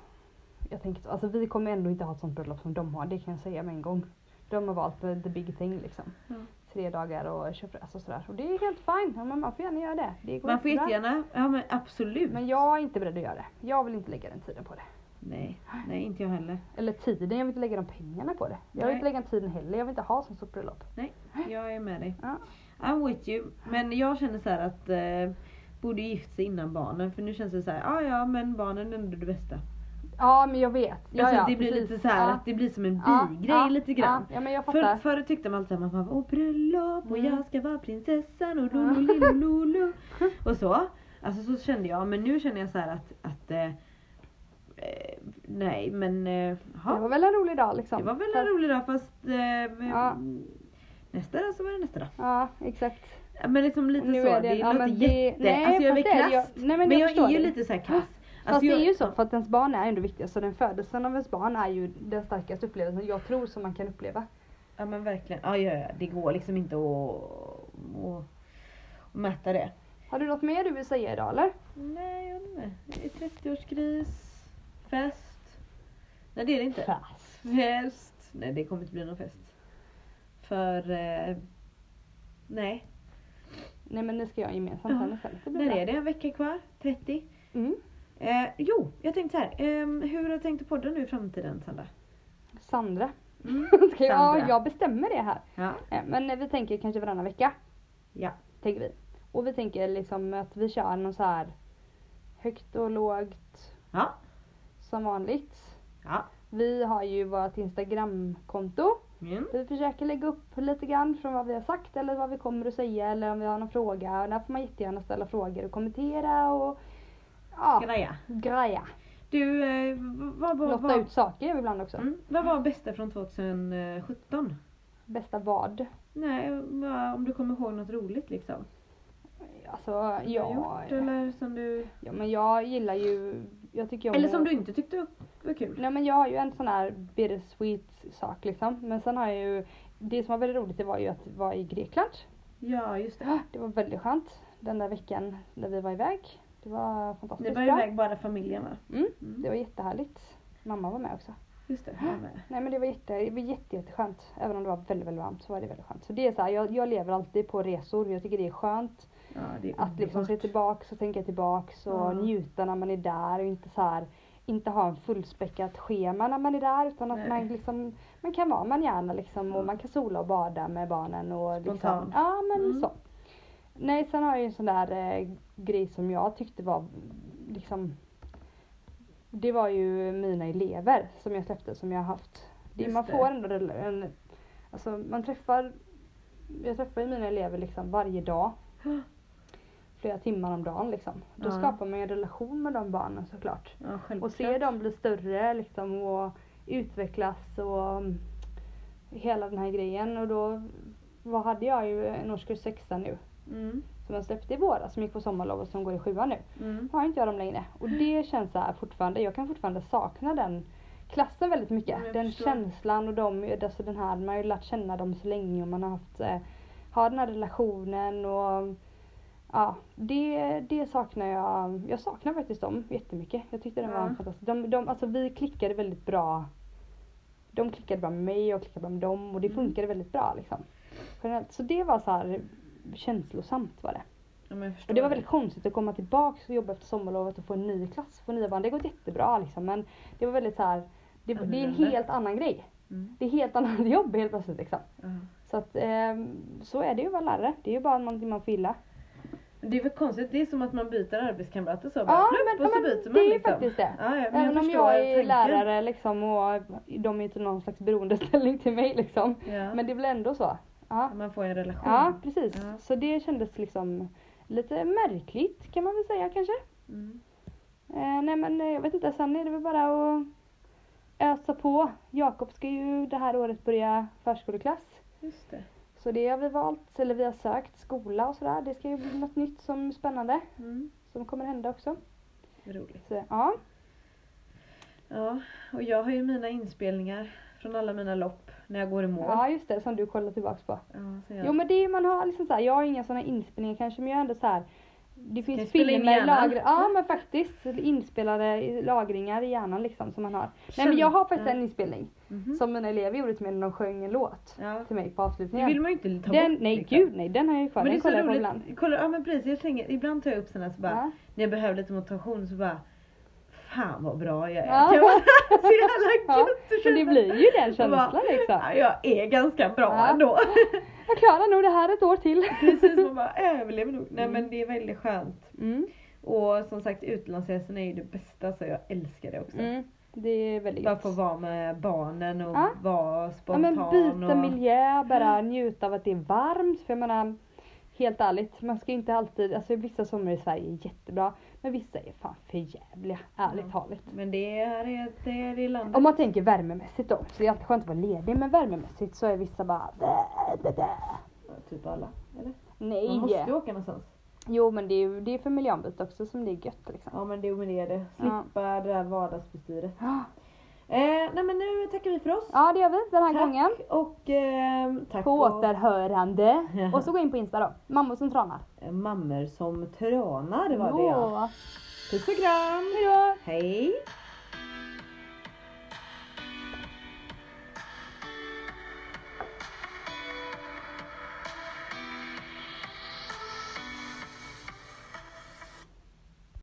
Jag tänker så. Alltså vi kommer ändå inte ha ett sånt bröllop som de har. Det kan jag säga med en gång. De har valt the big thing liksom. Ja. Tre dagar och köpres och sådär. Och det är helt fine. Ja, man får gärna göra det. det Man får jättegärna, ja men absolut. Men jag är inte beredd att göra det. Jag vill inte lägga den tiden på det. Nej, nej inte jag heller. Eller tiden, jag vill inte lägga de pengarna på det. Jag vill Nej. inte lägga den tiden heller. Jag vill inte ha sånt stort bröllop. Jag är med dig. Ja. I'm with you. Men jag känner så här att eh, borde gift sig innan barnen. För nu känns det så här, ja ja men barnen är ändå det bästa. Ja men jag vet. Ja, alltså, ja, det blir precis. lite så här ja. att det blir som en bigrej ja, lite grann. Ja, ja men jag För, fattar. förr tyckte man alltid att man var åh bröllop och Mm. jag ska vara prinsessan och Ja. lululululu [LAUGHS] och så. Alltså så kände jag, men nu känner jag så här att, att eh, eh, nej men eh, Det var väl en rolig dag liksom. det var väl en Fast- rolig dag fast eh, Ja. nästa dag så var det nästa dag. Ja exakt. Men liksom lite Nu så, är det det- är ja, men det- jätte, nej, alltså jag är väl nej, men men jag jag, förstår är ju det. lite så här kass. Fast Alltså, det är ju så för att ens barn är ändå viktigast. Så den födelsen av ens barn är ju den starkaste upplevelsen jag tror som man kan uppleva. Ja men verkligen, ja, ja, ja. det går liksom inte att, att, att mäta det. Har du något mer du vill säga idag eller? Nej, jag vet inte. Det är 30-årskris, fest. Nej det är det inte. Fast. Fest. Nej det kommer inte bli någon fest. För, eh, nej. Nej men det ska jag gemensamt Ja. sen När är det? En vecka kvar? 30? Mm. Eh, jo, jag tänkte så här. ehm, hur har du tänkt att podda nu i framtiden Sandra? Sandra. Mm. [LAUGHS] Sandra. ja, jag bestämmer det här. Ja. Eh, Men eh, vi tänker kanske varannan vecka. Ja. Tänker vi. Och vi tänker liksom att vi kör någon så här högt och lågt Ja. som vanligt. Ja. Vi har ju vårt Instagramkonto. Mm. Vi försöker lägga upp lite grann från vad vi har sagt eller vad vi kommer att säga eller om vi har någon fråga. Och där får man jättegärna ställa frågor och kommentera och ja, Greja. greja. Du, eh, vad, vad, Lotta ut saker ibland också. mm, vad var bästa från 2017? Bästa vad? Nej, om du kommer ihåg något roligt liksom? Alltså Du har gjort, eller som du... ja men jag gillar ju, jag tycker om Eller som du inte tyckte var kul? Nej men jag har ju en sån här bittersweet sak liksom. Men sen har jag ju, det som var väldigt roligt det var ju att vara i Grekland. Ja, just det. [GASPS] Det var väldigt skönt den där veckan när vi var iväg. Det var fantastiskt Ni var iväg bara familjen va? Mm, Mm. det var jättehärligt. Mamma var med också. Just det, jag med. Nej men det var, jätte, det var jätte, jätteskönt. Även om det var väldigt, väldigt varmt så var det väldigt skönt. Så det är så här, jag, jag lever alltid på resor. Jag tycker det är skönt Ja, det är att liksom se tillbaks och tänka tillbaks och Ja. njuta när man är där och inte så här inte ha en fullspäckat schema när man är där utan att Nej. man liksom man kan vara man gärna liksom och Ja. man kan sola och bada med barnen och liksom, ja men Mm. så. Nej sen har jag ju en sån där eh, grej som jag tyckte var liksom det var ju mina elever som jag släppte som jag har haft. Det, man får ändå en, alltså man träffar, jag träffar ju mina elever liksom varje dag. [GASPS] Flera timmar om dagen liksom. Då Ja. skapar man ju en relation med de barnen såklart. Ja. Och se dem bli större liksom och utvecklas och mm, hela den här grejen. Och då vad hade jag ju en årskurs sexa nu Mm. som jag släppte i våras som gick på sommarlov och som går i sjuan nu. Mm. Har inte jag dem längre. Och det känns så här fortfarande, jag kan fortfarande sakna den klassen väldigt mycket. Ja, den förstår. känslan och de, alltså den här, man har ju lärt känna dem så länge och man har haft, eh, har den här relationen och ja, det, det saknar jag. Jag saknar faktiskt dem jättemycket. Jag tyckte var Ja. en fantastisk, de, de, alltså vi klickade väldigt bra. De klickade bra med mig, jag klickade bra med dem och det Mm. funkade väldigt bra liksom. Generellt. Så det var så här känslosamt var det. Ja, jag Och det var väldigt konstigt att komma tillbaks och jobba efter sommarlovet och få en ny klass, få nya barn. Det har gått jättebra liksom men det var väldigt så här. Det, det är en helt annan grej. Mm. Det är helt annat [LAUGHS] jobb helt plötsligt liksom. Ja. Så att ehm, så är det ju att vara lärare. Det är ju bara någonting man får gilla. Det är väl konstigt, det är som att man byter arbetskamrater så. Ja, Bara, plupp, men- och så ja, men byter man det är ju liksom. faktiskt det. Ja, ja, men Även om förstår jag är tanken. lärare liksom och de är inte någon slags beroendeställning till mig liksom. Ja. Men det är väl ändå så. Ja, Man får en relation. ja precis. Ja. Så det kändes liksom lite märkligt kan man väl säga kanske. Mm. Eh, nej men eh, jag vet inte, sen är det väl bara att ösa på. Jakob ska ju det här året börja förskoleklass. Just det. Så det har vi valt, eller vi har sökt skola och sådär. Det ska ju bli något nytt som är spännande. Mm. Som kommer hända också. Roligt. Så ja. Ja, och jag har ju mina inspelningar från alla mina lopp när jag går i mål. ja just det, som du kollar tillbaks på. Ja, så jag... Jo men det är man har liksom såhär, jag har inga sådana inspelningar kanske men jag har ändå såhär det finns filmer lagrade, ja men faktiskt inspelade lagringar i hjärnan liksom som man har. Nej men jag har faktiskt en inspelning Mhm. som mina elever gjorde till mig när de sjöng en låt Ja. till mig på Det avslutningen. vill man ju inte ta Den, bort. nej liksom. gud nej, den har jag ju kvar. Men det Den är kollar jag på ibland. Kolla, ja men precis, jag tänker, ibland tar jag upp sådana så bara, Ja. när jag behöver lite motivation så bara Fan vad bra jag är. Ja. Det var så jävla [LAUGHS] Ja, gött att Men det blir ju den Och bara, känslan liksom. Ja, jag är ganska bra Ja. ändå. [LAUGHS] Jag klarar nog det här ett år till. [LAUGHS] Precis, man bara jag överlever nog. Nej Mm. men det är väldigt skönt. Mm. Och som sagt utlandsresorna är ju det bästa så jag älskar det också. Mm. Det är väldigt Bara få vara med barnen och Ja. vara Ja spontan. men byta och... miljö, bara njuta av att det är varmt. För jag menar, helt ärligt, man ska inte alltid, alltså vissa somrar i Sverige är jättebra. Men vissa är fan för jävliga, ärligt Ja. talat. Men det är, det är, i landet. Om man tänker värmemässigt då, så det är alltid skönt att vara ledig. Men värmemässigt så är vissa bara bä, bä. Ja, Typ alla. Eller? Nej. Man måste ju åka någonstans. Jo men det är ju det är för miljöombyte också som det är gött liksom. Ja men det, men det är det. Slippa det där vardagsbestyret. Eh, nej men nu tackar vi för oss. Ja det gör vi den här tack gången. och ehm, tack På och återhörande. [LAUGHS] Och så gå in på Insta då. Mammor som tranar. eh, mammor som tranar var det. Ja. Puss och kram. Hejdå! Hej!